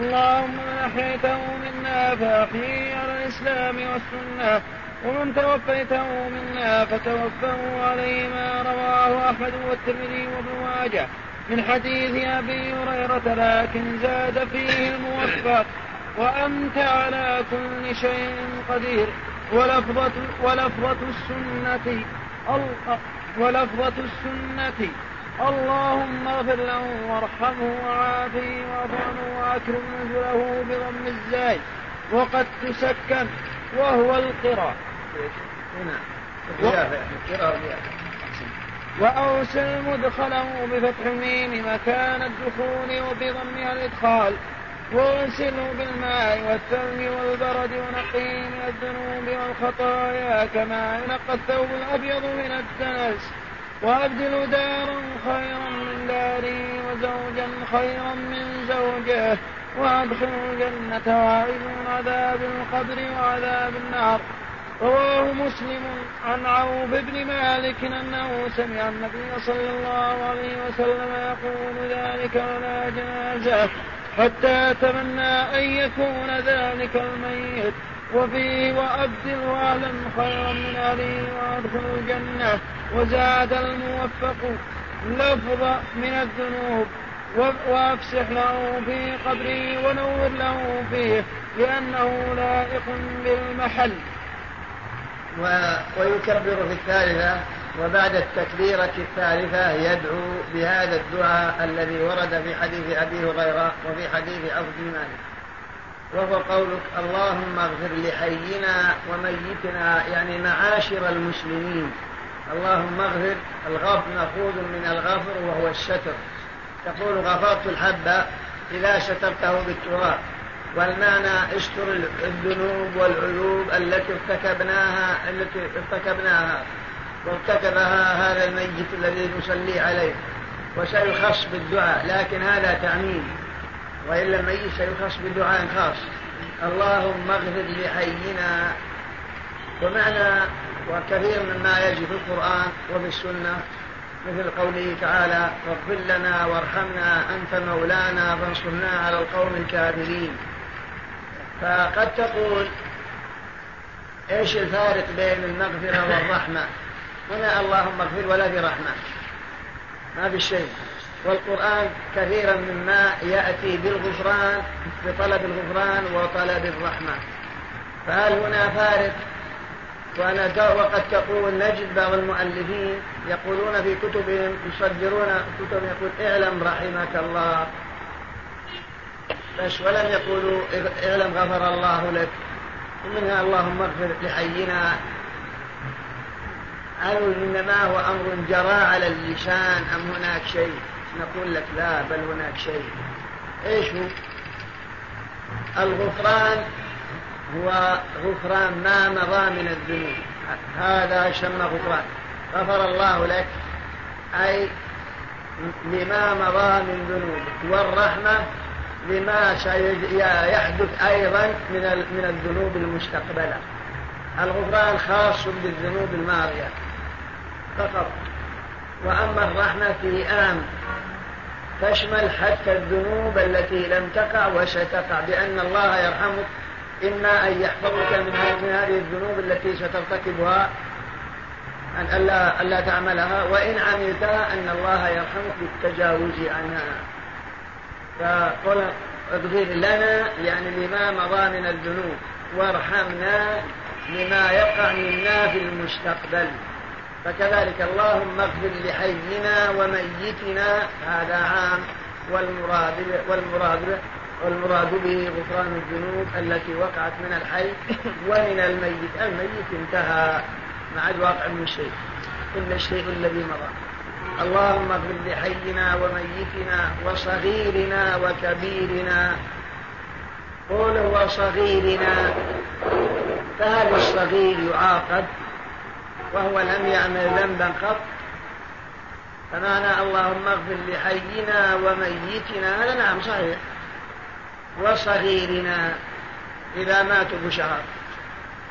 اللهم من أحييته منا فأحيي على الإسلام والسنة ومن توفيته منا فتوفه عليه ما رواه أحمد والترمذي وابن ماجه من حديث أبي هريرة لكن زاد فيه الموفق. وأنت على كل شيء قدير. ولفظة ولفظة السنة ولفظة السنة اللهم اغفر له وارحمه وعافه واعف عنه وأكرم نزله بضم الزاي وقد تسكن وهو القرى. وأوسل مدخله بفتح الميم مكان الدخول وبضمها الإدخال. واغسله بالماء والثلج والبرد ونقيه من الذنوب والخطايا كما ينقى الثوب الأبيض من الدنس. وأبدل دارا خيرا من داري وزوجا خيرا من زوجه وأدخل الجنة وأعذ من عذاب القبر وعذاب النار. رواه مسلم عن عوف بن مالك أنه سمع النبي صلى الله عليه وسلم يقول ذلك ولا جنازة حتى تمنى أن يكون ذلك الميت. وفيه وأبدل أهلا خيرا من أهله وأدخل الجنة. وزاد الموفق لفظ من الذنوب. وأفسح له في قبره ونور له فيه لأنه لائق بالمحل. و... ويكبر في الثالثة وبعد التكبيرة الثالثة يدعو بهذا الدعاء الذي ورد في حديث أبي هريرة وفي حديث عبد بن مالك وهو قولك اللهم اغفر لحينا وميتنا يعني معاشر المسلمين. اللهم اغفر الغفر مأخوذ من الغفر وهو الستر. تقول غفرت الحب إذا سترته بالتراب. والمعنى استر الذنوب والعيوب التي ارتكبناها التي ارتكبناها. وارتكبها هذا الميت الذي نصلي عليه. وسيخص بالدعاء لكن هذا تعميم وإلا الميت سيخص بدعاء خاص. اللهم اغفر لحينا ومعنى وكثير مما يجي في القرآن وبالسنة مثل قوله تعالى اغفر لنا وارحمنا أنت مولانا فانصرنا على القوم الكافرين. فقد تقول إيش الفارق بين المغفرة والرحمة؟ هنا اللهم اغفر ولا في رحمة ما في شيء. والقرآن كثيرا مما يأتي بالغفران بطلب الغفران وطلب الرحمة. فهل هنا فارق؟ وأنا وقد تقول نجد بعض المؤلفين يقولون في كتبهم يصدرون كتب يقول اعلم رحمك الله. بس ولم يقولوا اعلم غفر الله لك. ومنها اللهم اغفر لحينا. قالوا إنما هو أمر جرى على اللسان أم هناك شيء؟ نقول لك لا بل هناك شيء. إيش هو؟ الغفران هو غفران ما مضى من الذنوب. هذا يسمى غفران. غفر الله لك أي لما مضى من ذنوبك والرحمة لما سيحدث أيضا من من الذنوب المستقبلة. الغفران خاص بالذنوب الماضية. فقط. وأما الرحمة في آم تشمل حتى الذنوب التي لم تقع وستقع بأن الله يرحمك إما أن يحفظك من هذه الذنوب التي سترتكبها أن ألا, ألا تعملها وإن عملتها أن الله يرحمك بالتجاوز عنها. فقل اغفر لنا يعني لما مضى من الذنوب وارحمنا لما يقع منا في المستقبل. فكذلك اللهم اغفر لحينا وميتنا هذا عام والمراد والمراد والمراد به غفران الذنوب التي وقعت من الحي ومن الميت. الميت انتهى ما عاد واقع من شيء. إلا الشيء الذي مضى. اللهم اغفر لحينا وميتنا وصغيرنا وكبيرنا. قول وصغيرنا فهل الصغير يعاقب؟ وهو لم يعمل ذنبا قط. فمعنى اللهم اغفر لحينا وميتنا. هذا نعم صحيح. وصغيرنا إذا ماتوا بشراب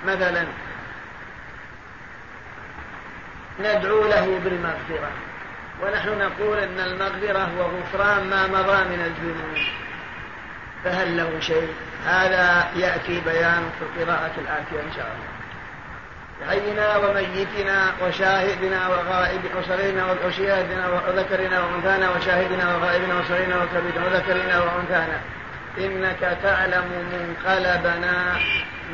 مثلا. ندعو له بالمغفرة. ونحن نقول أن المغفرة هو غفران ما مضى من الذنوب فهل له شيء؟ هذا يأتي بيان في القراءة الآتية إن شاء الله. حينا وميتنا وشاهدنا وغائب وصغيرنا وشهادنا وذكرنا وأنثانا وشاهدنا وغائبنا وصغيرنا وكبيرنا وذكرنا وأنثانا. إنك تعلم منقلبنا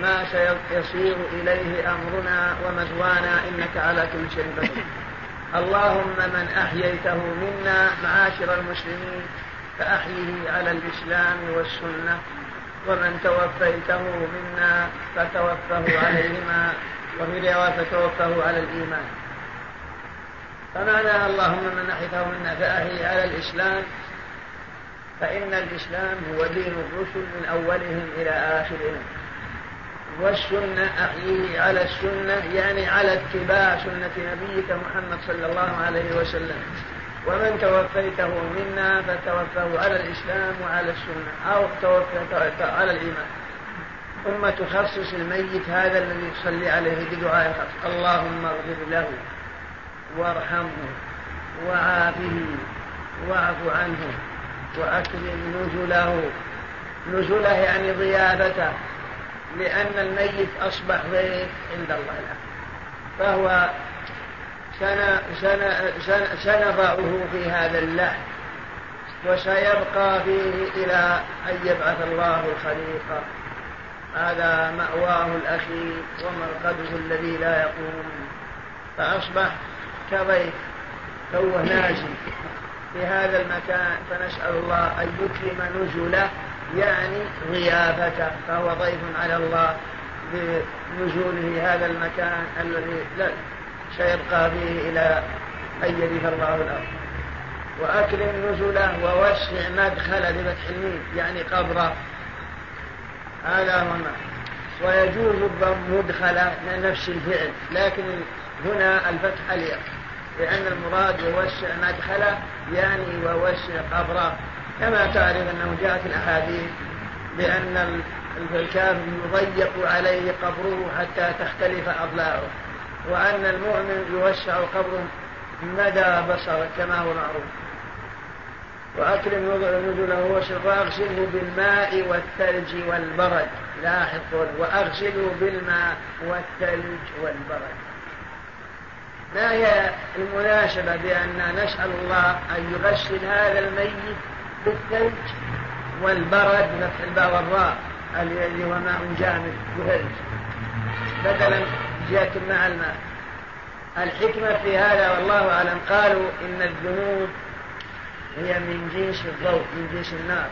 ما سيصير إليه أمرنا ومزوانا إنك على كل شيء قدير. اللهم من أحييته منا معاشر المسلمين فأحيه على الإسلام والسنة. ومن توفيته منا فتوفه عليهما. وفي رواية فتوفه على الإيمان. فمعنى اللهم من أحيته منا فأحيه على الإسلام فإن الإسلام هو دين الرسل من أولهم إلى آخرهم. والسنة أحييه على السنة يعني على اتباع سنة نبيك محمد صلى الله عليه وسلم. ومن توفيته منا فتوفاه على الإسلام وعلى السنة أو توفيته على الإيمان. ثم تخصص الميت هذا الذي تصلي عليه بدعاء خاص اللهم اغفر له وارحمه وعافه واعف عنه وأكرم نزله. نزله يعني ضيافته لأن الميت أصبح ضيف عند الله له فهو سنضعه في هذا اللحم وسيبقى فيه إلى أن يبعث الله الخليقة هذا مأواه الأخير ومرقده الذي لا يقوم. فأصبح كضيف توه نازل في هذا المكان. فنسأل الله أن يكرم نزله يعني ضيافته فهو ضيف على الله بنزوله هذا المكان الذي سيبقى فيه إلى أن يرث الله الأرض وأكرم نزله ووسع مدخل بفتح الميم يعني قبره هذا هو ويجوز الضم مدخل نفس الفعل لكن هنا الفتح اليق لأن المراد يوسع مدخله يعني ووسع قبره كما تعرف أنه جاء في الأحاديث بأن الكافر يضيق عليه قبره حتى تختلف أضلاعه وأن المؤمن يوسع قبره مدى بصره كما هو معروف. وأكرم نزله وشرب وأغسله بالماء والثلج والبرد. لاحظ وأغسله بالماء والثلج والبرد. ما هي المناسبة بأن نسأل الله أن يغسل هذا الميت بالثلج والبرد بفتح الباء والراء؟ الذي هو ماء جامد وثلج بدلا جهة مع الماء. الحكمة في هذا والله أعلم. قالوا إن الذنوب هي من جنس الضوء من جنس النار.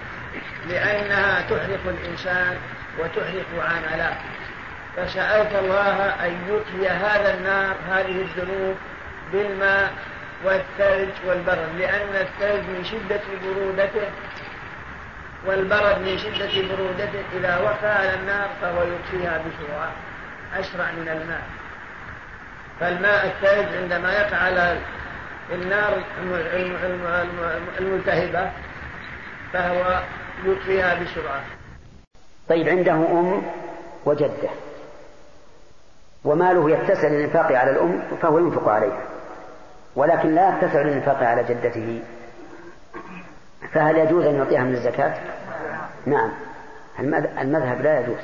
لأنها تحرق الإنسان وتحرق عمله فسألت الله أن يطفي هذا النار هذه الذنوب بالماء والثلج والبرد. لأن الثلج من شدة برودته والبرد من شدة برودته إذا وقع على النار فهو يطفيها بسرعة أسرع من الماء. فالماء الثلج عندما يقع على النار الملتهبة فهو يطفيها بسرعة. طيب عنده أم وجدة وماله يتسع للإنفاق على الأم فهو ينفق عليها ولكن لا يتسع للإنفاق على جدته. فهل يجوز أن يعطيها من الزكاة؟ نعم. المذهب لا يجوز.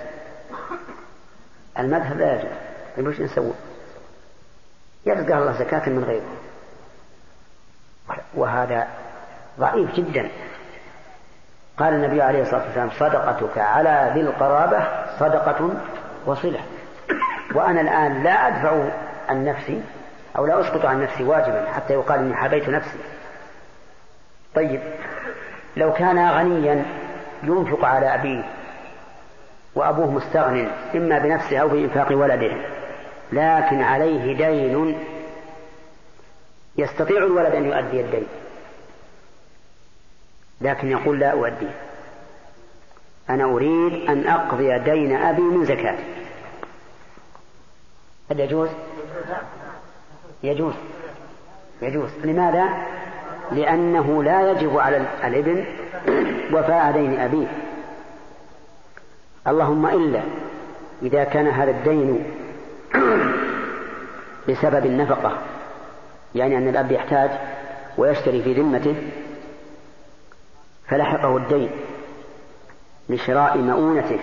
المذهب لا يجوز. طيب وش نسوي؟ يرزقها الله زكاة من غيره. وهذا ضعيف جدا. قال النبي عليه الصلاة والسلام صدقتك على ذي القرابة صدقة وصلة. وأنا الآن لا أدفع عن نفسي أو لا أسقط عن نفسي واجبا حتى يقال إني حبيت نفسي. طيب لو كان غنيا ينفق على أبيه وأبوه مستغن إما بنفسه أو بإنفاق ولده لكن عليه دين يستطيع الولد أن يؤدي الدين. لكن يقول لا أؤديه أنا أريد أن أقضي دين أبي من زكاتي. هل يجوز؟ يجوز. يجوز. لماذا؟ لأنه لا يجب على الابن وفاء دين أبيه. اللهم إلا إذا كان هذا الدين بسبب النفقة. يعني أن الأب يحتاج ويشتري في ذمته فلحقه الدين لشراء مؤونته.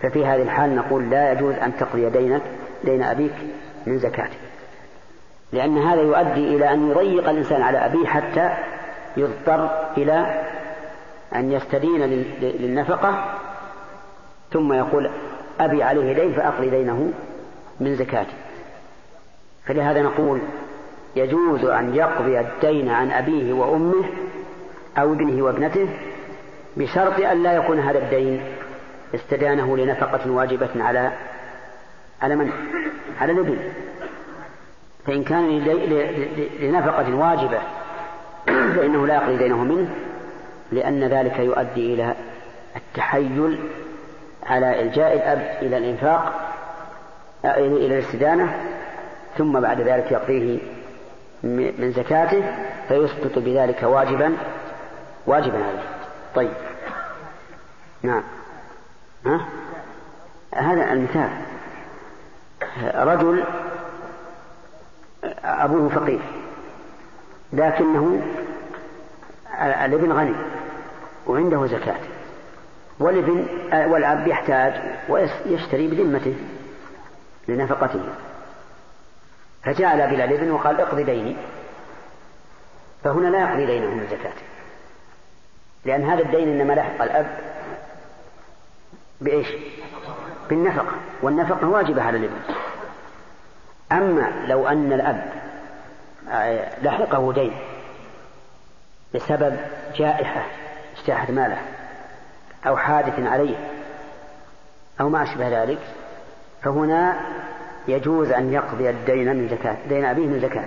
ففي هذه الحال نقول لا يجوز أن تقضي دينك دين أبيك من زكاته. لأن هذا يؤدي إلى أن يضيق الإنسان على أبيه حتى يضطر إلى أن يستدين للنفقة ثم يقول أبي عليه دين فأقضي دينه من زكاته. فلهذا نقول يجوز أن يقضي الدين عن أبيه وأمه أو ابنه وابنته بشرط أن لا يكون هذا الدين استدانه لنفقة واجبة على على من؟ على الابن فإن كان لنفقة واجبة فإنه لا يقضي دينه منه لأن ذلك يؤدي إلى التحيل على إلجاء الأب إلى الإنفاق إلى الاستدانة ثم بعد ذلك يقضيه من زكاته فيسقط بذلك واجبا واجبا عليه. طيب. نعم. ها؟ هذا المثال. رجل أبوه فقير لكنه الابن غني وعنده زكاة والابن والأب يحتاج ويشتري بذمته لنفقته. فجاء إلى الابن وقال اقضي ديني. فهنا لا يقضي دينه من زكاته لأن هذا الدين إنما لحق الأب بإيش؟ بالنفقة والنفقة واجبة على الابن. أما لو أن الأب لحقه دين بسبب جائحة اجتاحت ماله أو حادث عليه أو ما أشبه ذلك فهنا يجوز أن يقضي الدين من زكاة دين أبيه من زكاة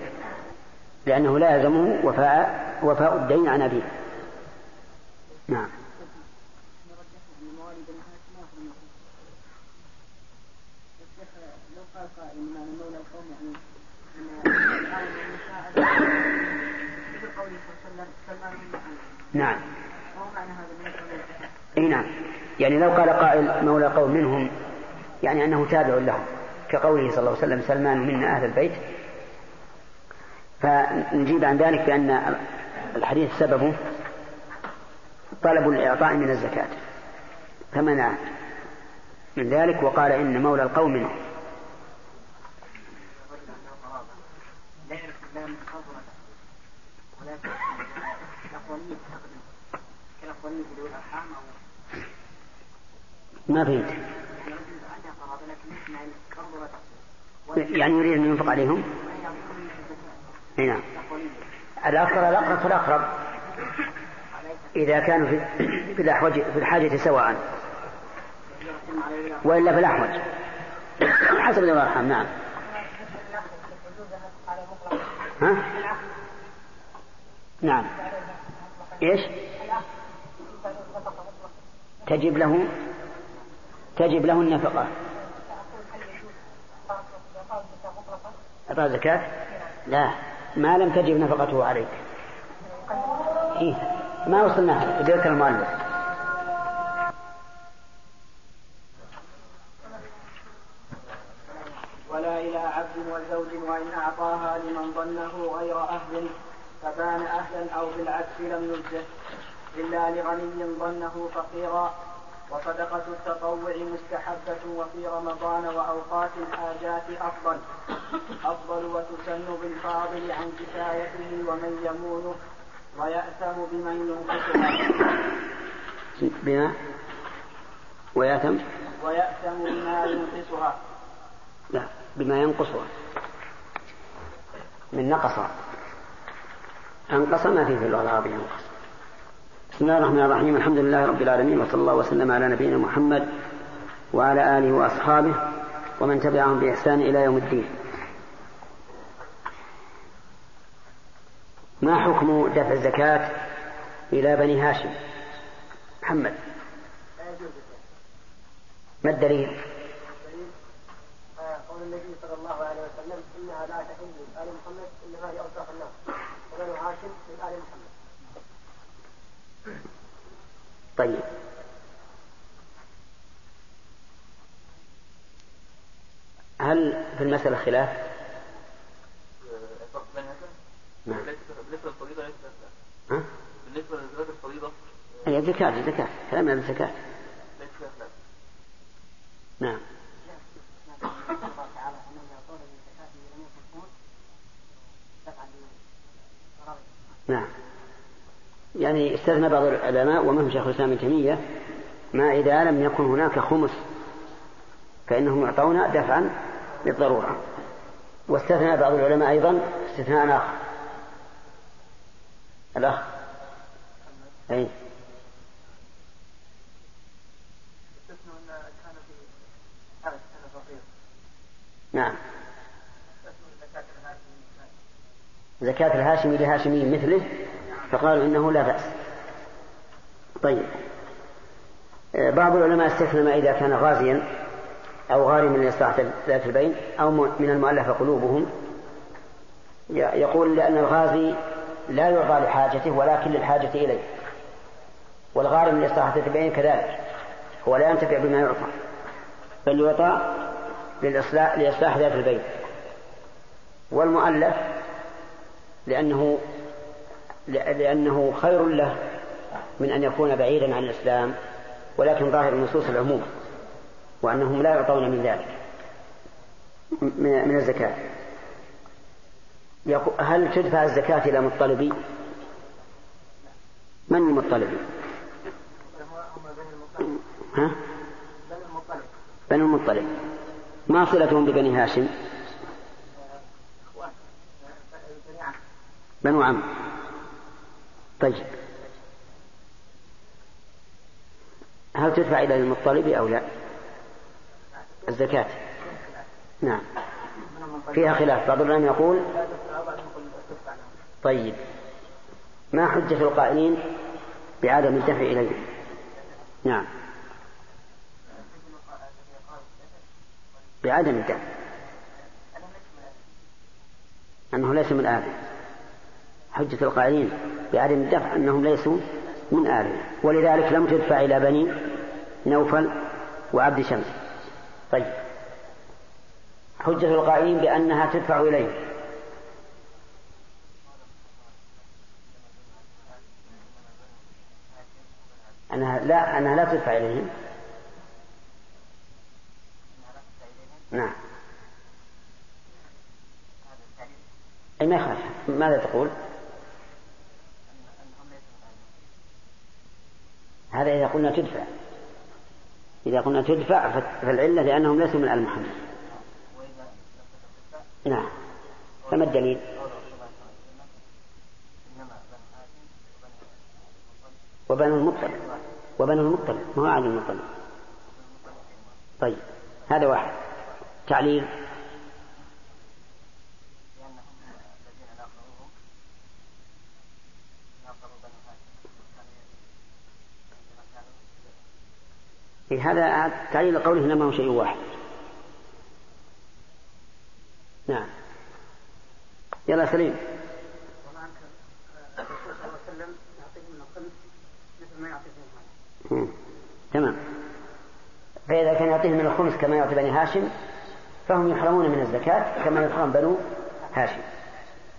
لأنه لا يلزمه وفاء وفاء الدين عن أبيه. نعم. نعم. إي نعم. يعني لو قال قائل مولى قوم منهم يعني أنه تابع لهم. كقوله صلى الله عليه وسلم سلمان منا أهل البيت. فنجيب عن ذلك بأن الحديث سببه طلب الإعطاء من الزكاة. فمنع من ذلك وقال إن مولى القوم منهم ما فهمت. يعني يريد أن ينفق عليهم؟ نعم. الأقرب الأقرب فالأقرب إذا كانوا في الأحوج في الحاجة سواء. وإلا في الأحوج. حسب ذوي الأرحام نعم. ها؟ نعم. إيش؟ تجب له تجب له النفقة. أعطى زكاة؟ لا. ما لم تجب نفقته عليك. إيه؟ ما وصلنا ذكر المؤلف. ولا إلى عبد وزوج وإن أعطاها لمن ظنه غير أهل فبان أهلا أو بالعكس لم يجزه إلا لغني ظنه فقيرا. وصدقة التطوع مستحبة وفي رمضان وأوقات الحاجات أفضل. أفضل وتسن بالفاضل عن كفايته ومن يمونه ويأثم بمن ينقصها بما؟ ويأثم؟ ويأثم بما ينقصها. لا بما ينقصها. من نقص أنقص ما فيه في اللغة العربية ينقص. بسم الله الرحمن الرحيم. الحمد لله رب العالمين وصلى الله وسلم على نبينا محمد وعلى آله وأصحابه ومن تبعهم بإحسان إلى يوم الدين. ما حكم دفع الزكاة إلى بني هاشم؟ محمد. ما الدليل؟ قول النبي صلى الله عليه وسلم إنها لا تحل ال محمد انما هي الناس وبنو هاشم من آل محمد. طيب. هل في المسألة خلاف؟ نعم. بالنسبة للفريضة ها؟ بالنسبة لزكاة الفريضة؟ هي زكاة زكاة كلامنا بالزكاة نعم. نعم. يعني استثنى بعض العلماء ومنهم شيخ الإسلام ابن تيمية ما إذا لم يكن هناك خمس فإنهم يعطون دفعا للضروره واستثنى بعض العلماء أيضا استثناء آخر. الأخ. أي. نعم. زكاة الهاشمي لهاشمي مثله. فقالوا إنه لا بأس. طيب. آه، بعض العلماء استثنى ما إذا كان غازيا أو غارما لإصلاح ذات البين أو من المؤلفة قلوبهم يقول لأن الغازي لا يعطى لحاجته ولكن للحاجة إليه. والغارم لإصلاح ذات البين كذلك هو لا ينتفع بما يعطى بل يعطى لإصلاح ذات البين. والمؤلف لأنه لأنه خير له من أن يكون بعيدا عن الإسلام ولكن ظاهر النصوص العموم وأنهم لا يعطون من ذلك من الزكاة. هل تدفع الزكاة إلى مطلبي؟ من المطلبي؟ ها؟ بنو المطلب. ما صلتهم ببني هاشم؟ بنو عم. طيب. هل تدفع إلى المطلب أو لا؟ الزكاة. نعم. فيها خلاف. بعض العلماء يقول طيب. ما حجة القائلين بعدم الدفع إليه نعم. بعدم الدفع. أنه ليس من آدم حجة القائلين بعدم الدفع أنهم ليسوا من آله ولذلك لم تدفع إلى بني نوفل وعبد شمس. طيب. حجة القائلين بأنها تدفع إليه. أنها لا أنها لا تدفع إليهم نعم. أي ما يخالف. ماذا تقول؟ هذا إذا قلنا تدفع. إذا قلنا تدفع فالعلة لأنهم ليسوا من آل محمد. نعم. فما الدليل؟ وبنو المطلب. وبنو المطلب. ما هو عاد المطلب؟ طيب. هذا واحد. تعليل. إيه هذا تعليل قوله إنما هو شيء واحد. نعم. يلا سليم. تمام. فإذا كان يعطيهم من الخمس كما يعطي بني هاشم فهم يحرمون من الزكاة كما يحرم بنو هاشم.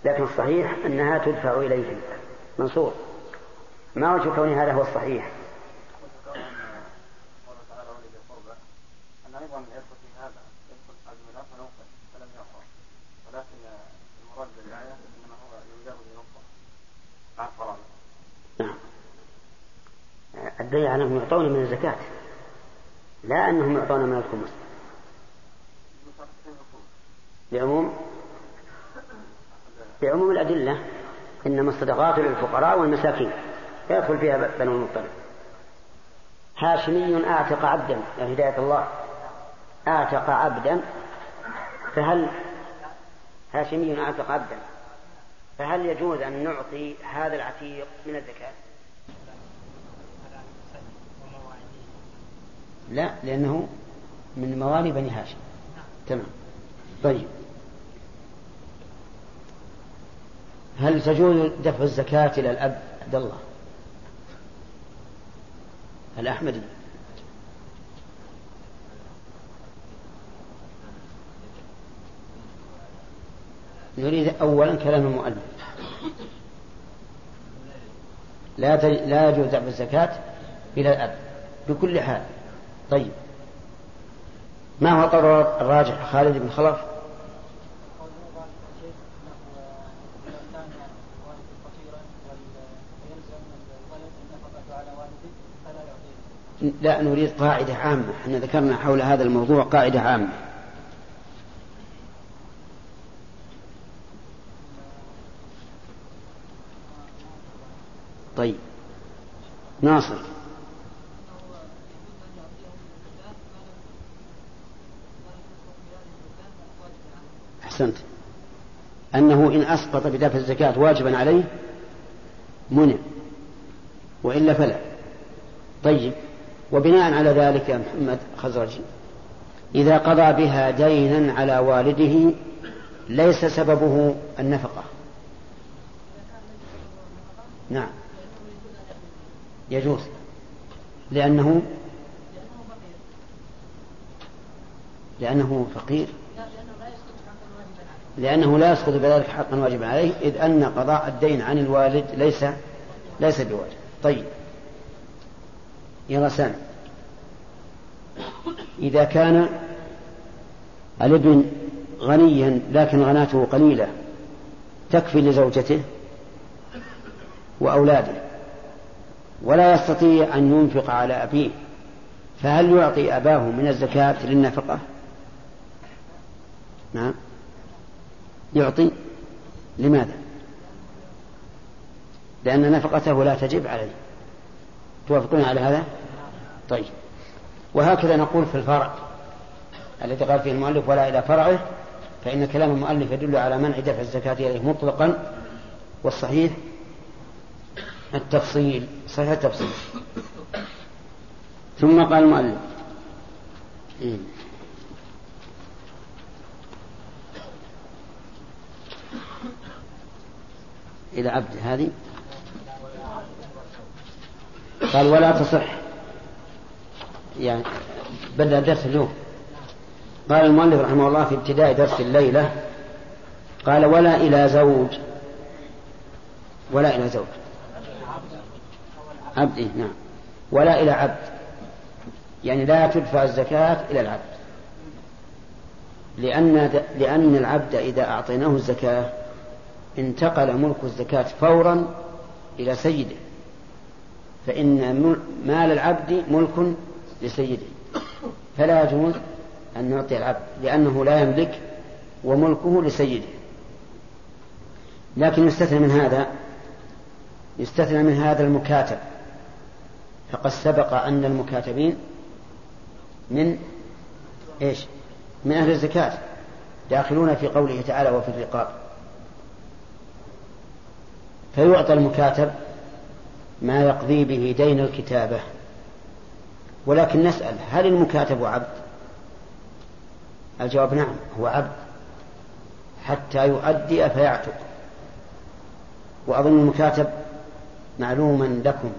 لكن الصحيح أنها تدفع إليهم. منصور. ما وجه كون هذا هو الصحيح؟ الدليل على أنهم يعطون من الزكاة لا أنهم يعطون من الخمس لعموم لعموم الأدلة إنما الصدقات للفقراء والمساكين يدخل فيها بنو المطلب. هاشمي أعتق عبدا يا هداية الله. أعتق عبدا فهل هاشمي أعتق عبدا فهل يجوز أن نعطي هذا العتيق من الزكاة؟ لا لأنه من موالي بني هاشم. تمام. طيب. هل تجوز دفع الزكاة إلى الأب؟ عبد الله. الأحمدي نريد أولا كلام المؤلف. لا لا يجوز دفع الزكاة إلى الأب. بكل حال. طيب. ما هو القول الراجح؟ خالد بن خلف؟ لا نريد قاعدة عامة. إحنا ذكرنا حول هذا الموضوع قاعدة عامة. طيب. ناصر. أحسنت. أنه إن أسقط بدافع الزكاة واجبا عليه منع. وإلا فلا. طيب. وبناء على ذلك يا محمد خزرجي إذا قضى بها دينا على والده ليس سببه النفقة. نعم. يجوز. لأنه لأنه فقير. لأنه لا يسقط بذلك حقا واجبا عليه إذ أن قضاء الدين عن الوالد ليس ليس بواجب. طيب. يا سامي. إذا كان الابن غنيا لكن غناته قليلة تكفي لزوجته وأولاده ولا يستطيع أن ينفق على أبيه فهل يعطي أباه من الزكاة للنفقة؟ نعم. يعطي لماذا؟ لأن نفقته لا تجب عليه. توافقون على هذا؟ طيب. وهكذا نقول في الفرع. الذي قال فيه المؤلف ولا إلى فرعه. فإن كلام المؤلف يدل على منع دفع الزكاة إليه مطلقا. والصحيح التفصيل صحيح التفصيل. ثم قال المؤلف إيه. إلى عبد هذه. قال ولا تصح. يعني بدأ درس اليوم. قال المؤلف رحمه الله في ابتداء درس الليلة قال ولا إلى زوج. ولا إلى زوج. عبد إيه نعم. ولا إلى عبد. يعني لا تدفع الزكاة إلى العبد. لأن لأن العبد إذا أعطيناه الزكاة انتقل ملك الزكاة فورا إلى سيده فإن مال العبد ملك لسيده فلا يجوز أن نعطي العبد لأنه لا يملك وملكه لسيده. لكن يستثنى من هذا يستثنى من هذا المكاتب فقد سبق أن المكاتبين من إيش؟ من أهل الزكاة داخلون في قوله تعالى وفي الرقاب. فيعطى المكاتب ما يقضي به دين الكتابة. ولكن نسأل هل المكاتب عبد؟ الجواب نعم هو عبد. حتى يؤدي فيعتق. وأظن المكاتب معلوما لكم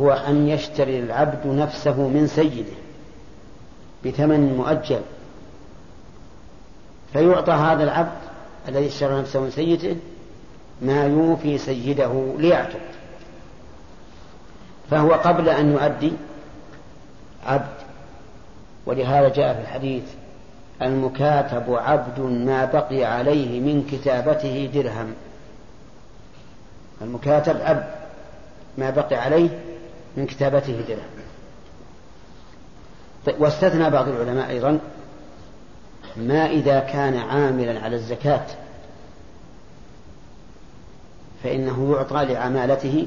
هو أن يشتري العبد نفسه من سيده بثمن مؤجل. فيعطى هذا العبد الذي اشترى نفسه من سيده ما يوفي سيده ليعتق. فهو قبل أن يؤدي عبد. ولهذا جاء في الحديث المكاتب عبد ما بقي عليه من كتابته درهم. المكاتب عبد ما بقي عليه من كتابته درهم. طيب واستثنى بعض العلماء أيضا ما إذا كان عاملا على الزكاة. فإنه يعطى لعمالته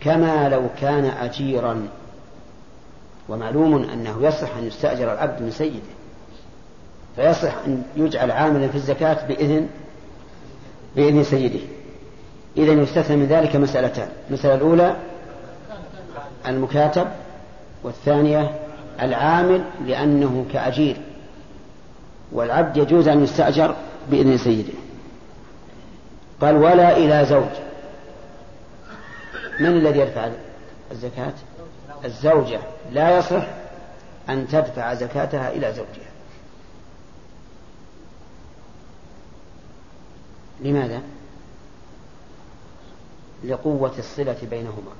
كما لو كان أجيرا. ومعلوم أنه يصح أن يستأجر العبد من سيده فيصح أن يجعل عاملا في الزكاة بإذن بإذن سيده. إذا يستثنى من ذلك مسألتان المسألة الأولى المكاتب والثانية العامل لأنه كأجير والعبد يجوز أن يستأجر بإذن سيده. قال ولا إلى زوج. من الذي يدفع الزكاة؟ الزوجة. لا يصح أن تدفع زكاتها إلى زوجها. لماذا؟ لقوة الصلة بينهما.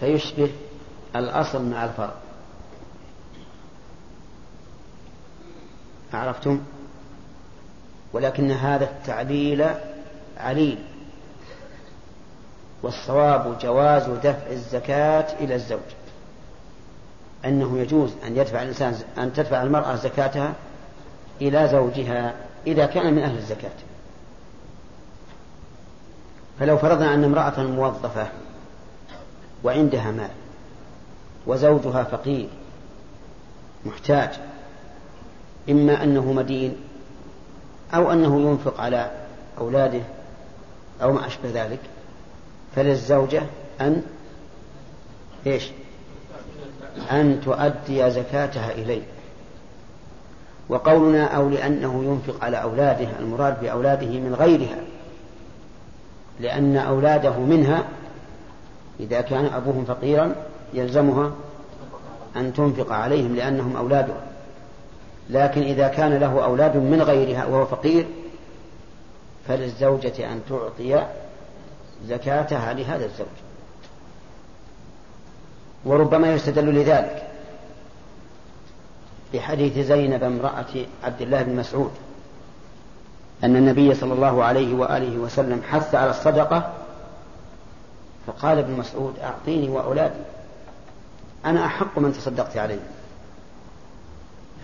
فيشبه الأصل مع الفرع. عرفتم؟ ولكن هذا التعليل عليل. والصواب جواز دفع الزكاة إلى الزوج. أنه يجوز أن يدفع الإنسان أن تدفع المرأة زكاتها إلى زوجها إذا كان من أهل الزكاة. فلو فرضنا أن امرأة موظفة وعندها مال وزوجها فقير محتاج إما أنه مدين أو أنه ينفق على أولاده أو ما أشبه ذلك فللزوجة أن إيش؟ أن تؤدي زكاتها إليه. وقولنا أو لأنه ينفق على أولاده المراد بأولاده من غيرها لأن أولاده منها إذا كان أبوهم فقيرا يلزمها أن تنفق عليهم لأنهم أولادها. لكن إذا كان له أولاد من غيرها وهو فقير فللزوجة أن تعطي زكاتها لهذا الزوج. وربما يستدل لذلك بحديث زينب امرأة عبد الله بن مسعود أن النبي صلى الله عليه وآله وسلم حث على الصدقة فقال ابن مسعود أعطيني وأولادي أنا أحق من تصدقت عليه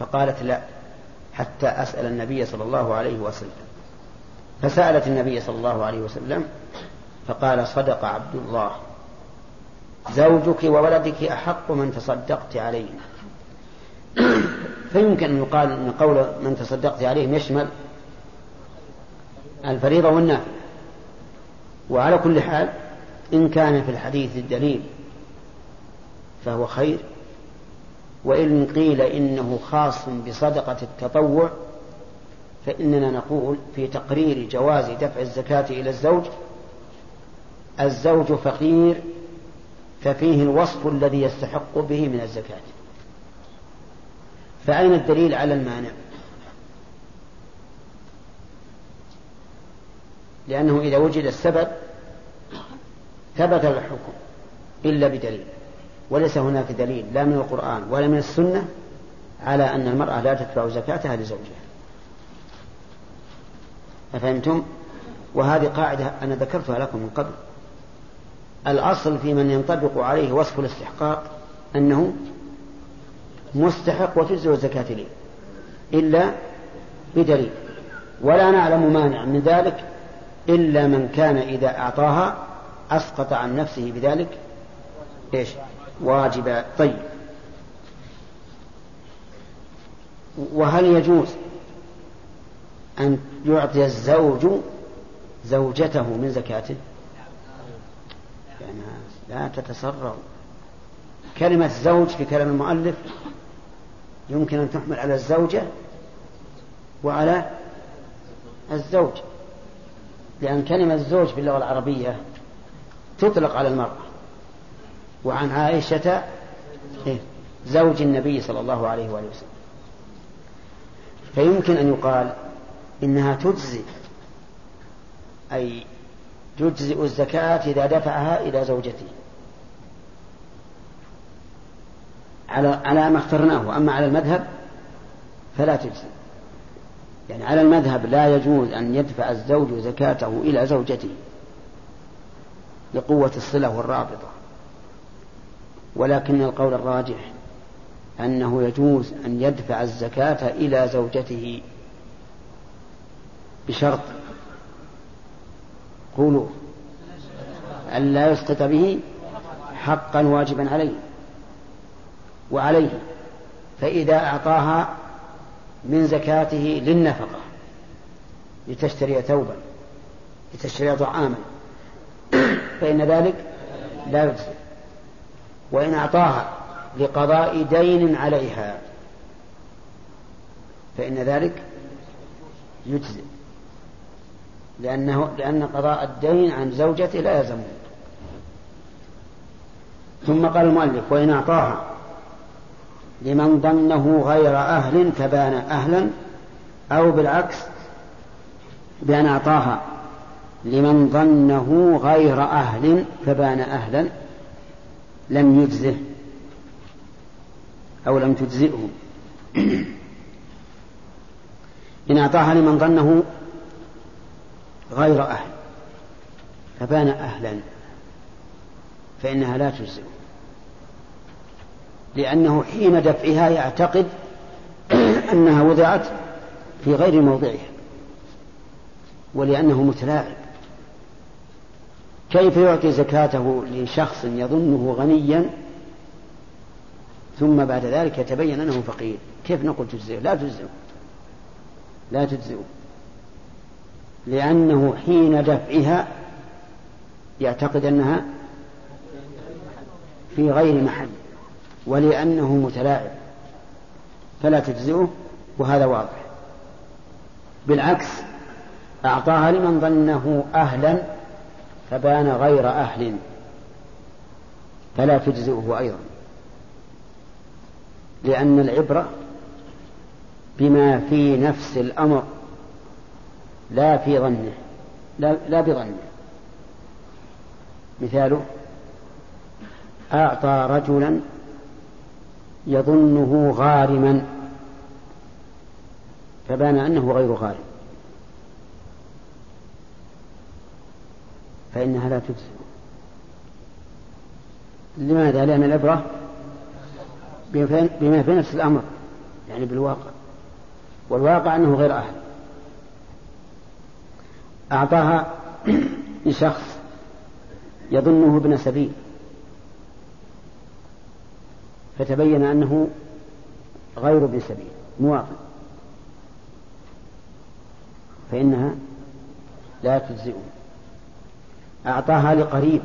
فقالت لا حتى أسأل النبي صلى الله عليه وسلم. فسألت النبي صلى الله عليه وسلم فقال صدق عبد الله زوجك وولدك أحق من تصدقت عليهم فيمكن أن يقال أن قول من تصدقت عليهم يشمل الفريضة والنافلة وعلى كل حال إن كان في الحديث الدليل فهو خير وإن قيل إنه خاص بصدقة التطوع فإننا نقول في تقرير جواز دفع الزكاة إلى الزوج الزوج فقير ففيه الوصف الذي يستحق به من الزكاة. فأين الدليل على المانع؟ لأنه إذا وجد السبب ثبت الحكم إلا بدليل. وليس هناك دليل لا من القرآن ولا من السنة على أن المرأة لا تتبع زكاتها لزوجها. أفهمتم؟ وهذه قاعدة أنا ذكرتها لكم من قبل. الأصل في من ينطبق عليه وصف الاستحقاق أنه مستحق وتجزئ الزكاة لي إلا بدليل. ولا نعلم مانع من ذلك إلا من كان إذا أعطاها أسقط عن نفسه بذلك. إيش؟ واجب. طيب. وهل يجوز أن يعطي الزوج زوجته من زكاته؟ يعني لا تتسرعوا كلمة زوج في كلام المؤلف يمكن أن تحمل على الزوجة وعلى الزوج لأن كلمة زوج في اللغة العربية تطلق على المرأة. وعن عائشة إيه؟ زوج النبي صلى الله عليه وآله وسلم. فيمكن أن يقال إنها تجزي أي تجزئ الزكاة إذا دفعها إلى زوجته. على على ما اخترناه أما على المذهب فلا تجزي يعني على المذهب لا يجوز أن يدفع الزوج زكاته إلى زوجته لقوة الصلة والرابطة. ولكن القول الراجح أنه يجوز أن يدفع الزكاة إلى زوجته بشرط. قولوا. أن لا يسقط به حقا واجبا عليه وعليه فإذا أعطاها من زكاته للنفقة لتشتري ثوبا لتشتري طعاما فإن ذلك لا يجزي. وإن أعطاها لقضاء دين عليها. فإن ذلك يجزي لأنه لأن قضاء الدين عن زوجته لا يلزمه. ثم قال المؤلف وإن أعطاها لمن ظنه غير أهل فبان أهلا أو بالعكس بأن أعطاها لمن ظنه غير أهل فبان أهلا. لم يجزه أو لم تجزئه. إن أعطاها لمن ظنه غير أهل فبان أهلا فإنها لا تجزئه. لأنه حين دفعها يعتقد أنها وضعت في غير موضعها ولأنه متلاعب. كيف يعطي زكاته لشخص يظنه غنيا؟ ثم بعد ذلك يتبين أنه فقير. كيف نقول تجزئه؟ لا تجزئه. لا تجزئه. لأنه حين دفعها يعتقد أنها في غير محل ولأنه متلاعب. فلا تجزئه وهذا واضح. بالعكس أعطاها لمن ظنه أهلا فبان غير أهل فلا تجزئه أيضا. لأن العبرة بما في نفس الأمر لا في ظنه لا, لا بظنه. مثاله أعطى رجلا يظنه غارما فبان أنه غير غارم. فإنها لا تجزي لماذا؟ لأن العبرة بما في نفس الأمر يعني بالواقع. والواقع أنه غير أهل. أعطاها لشخص يظنه ابن سبيل. فتبين أنه غير ابن سبيل مواطن. فإنها لا تجزئه. أعطاها لقريب.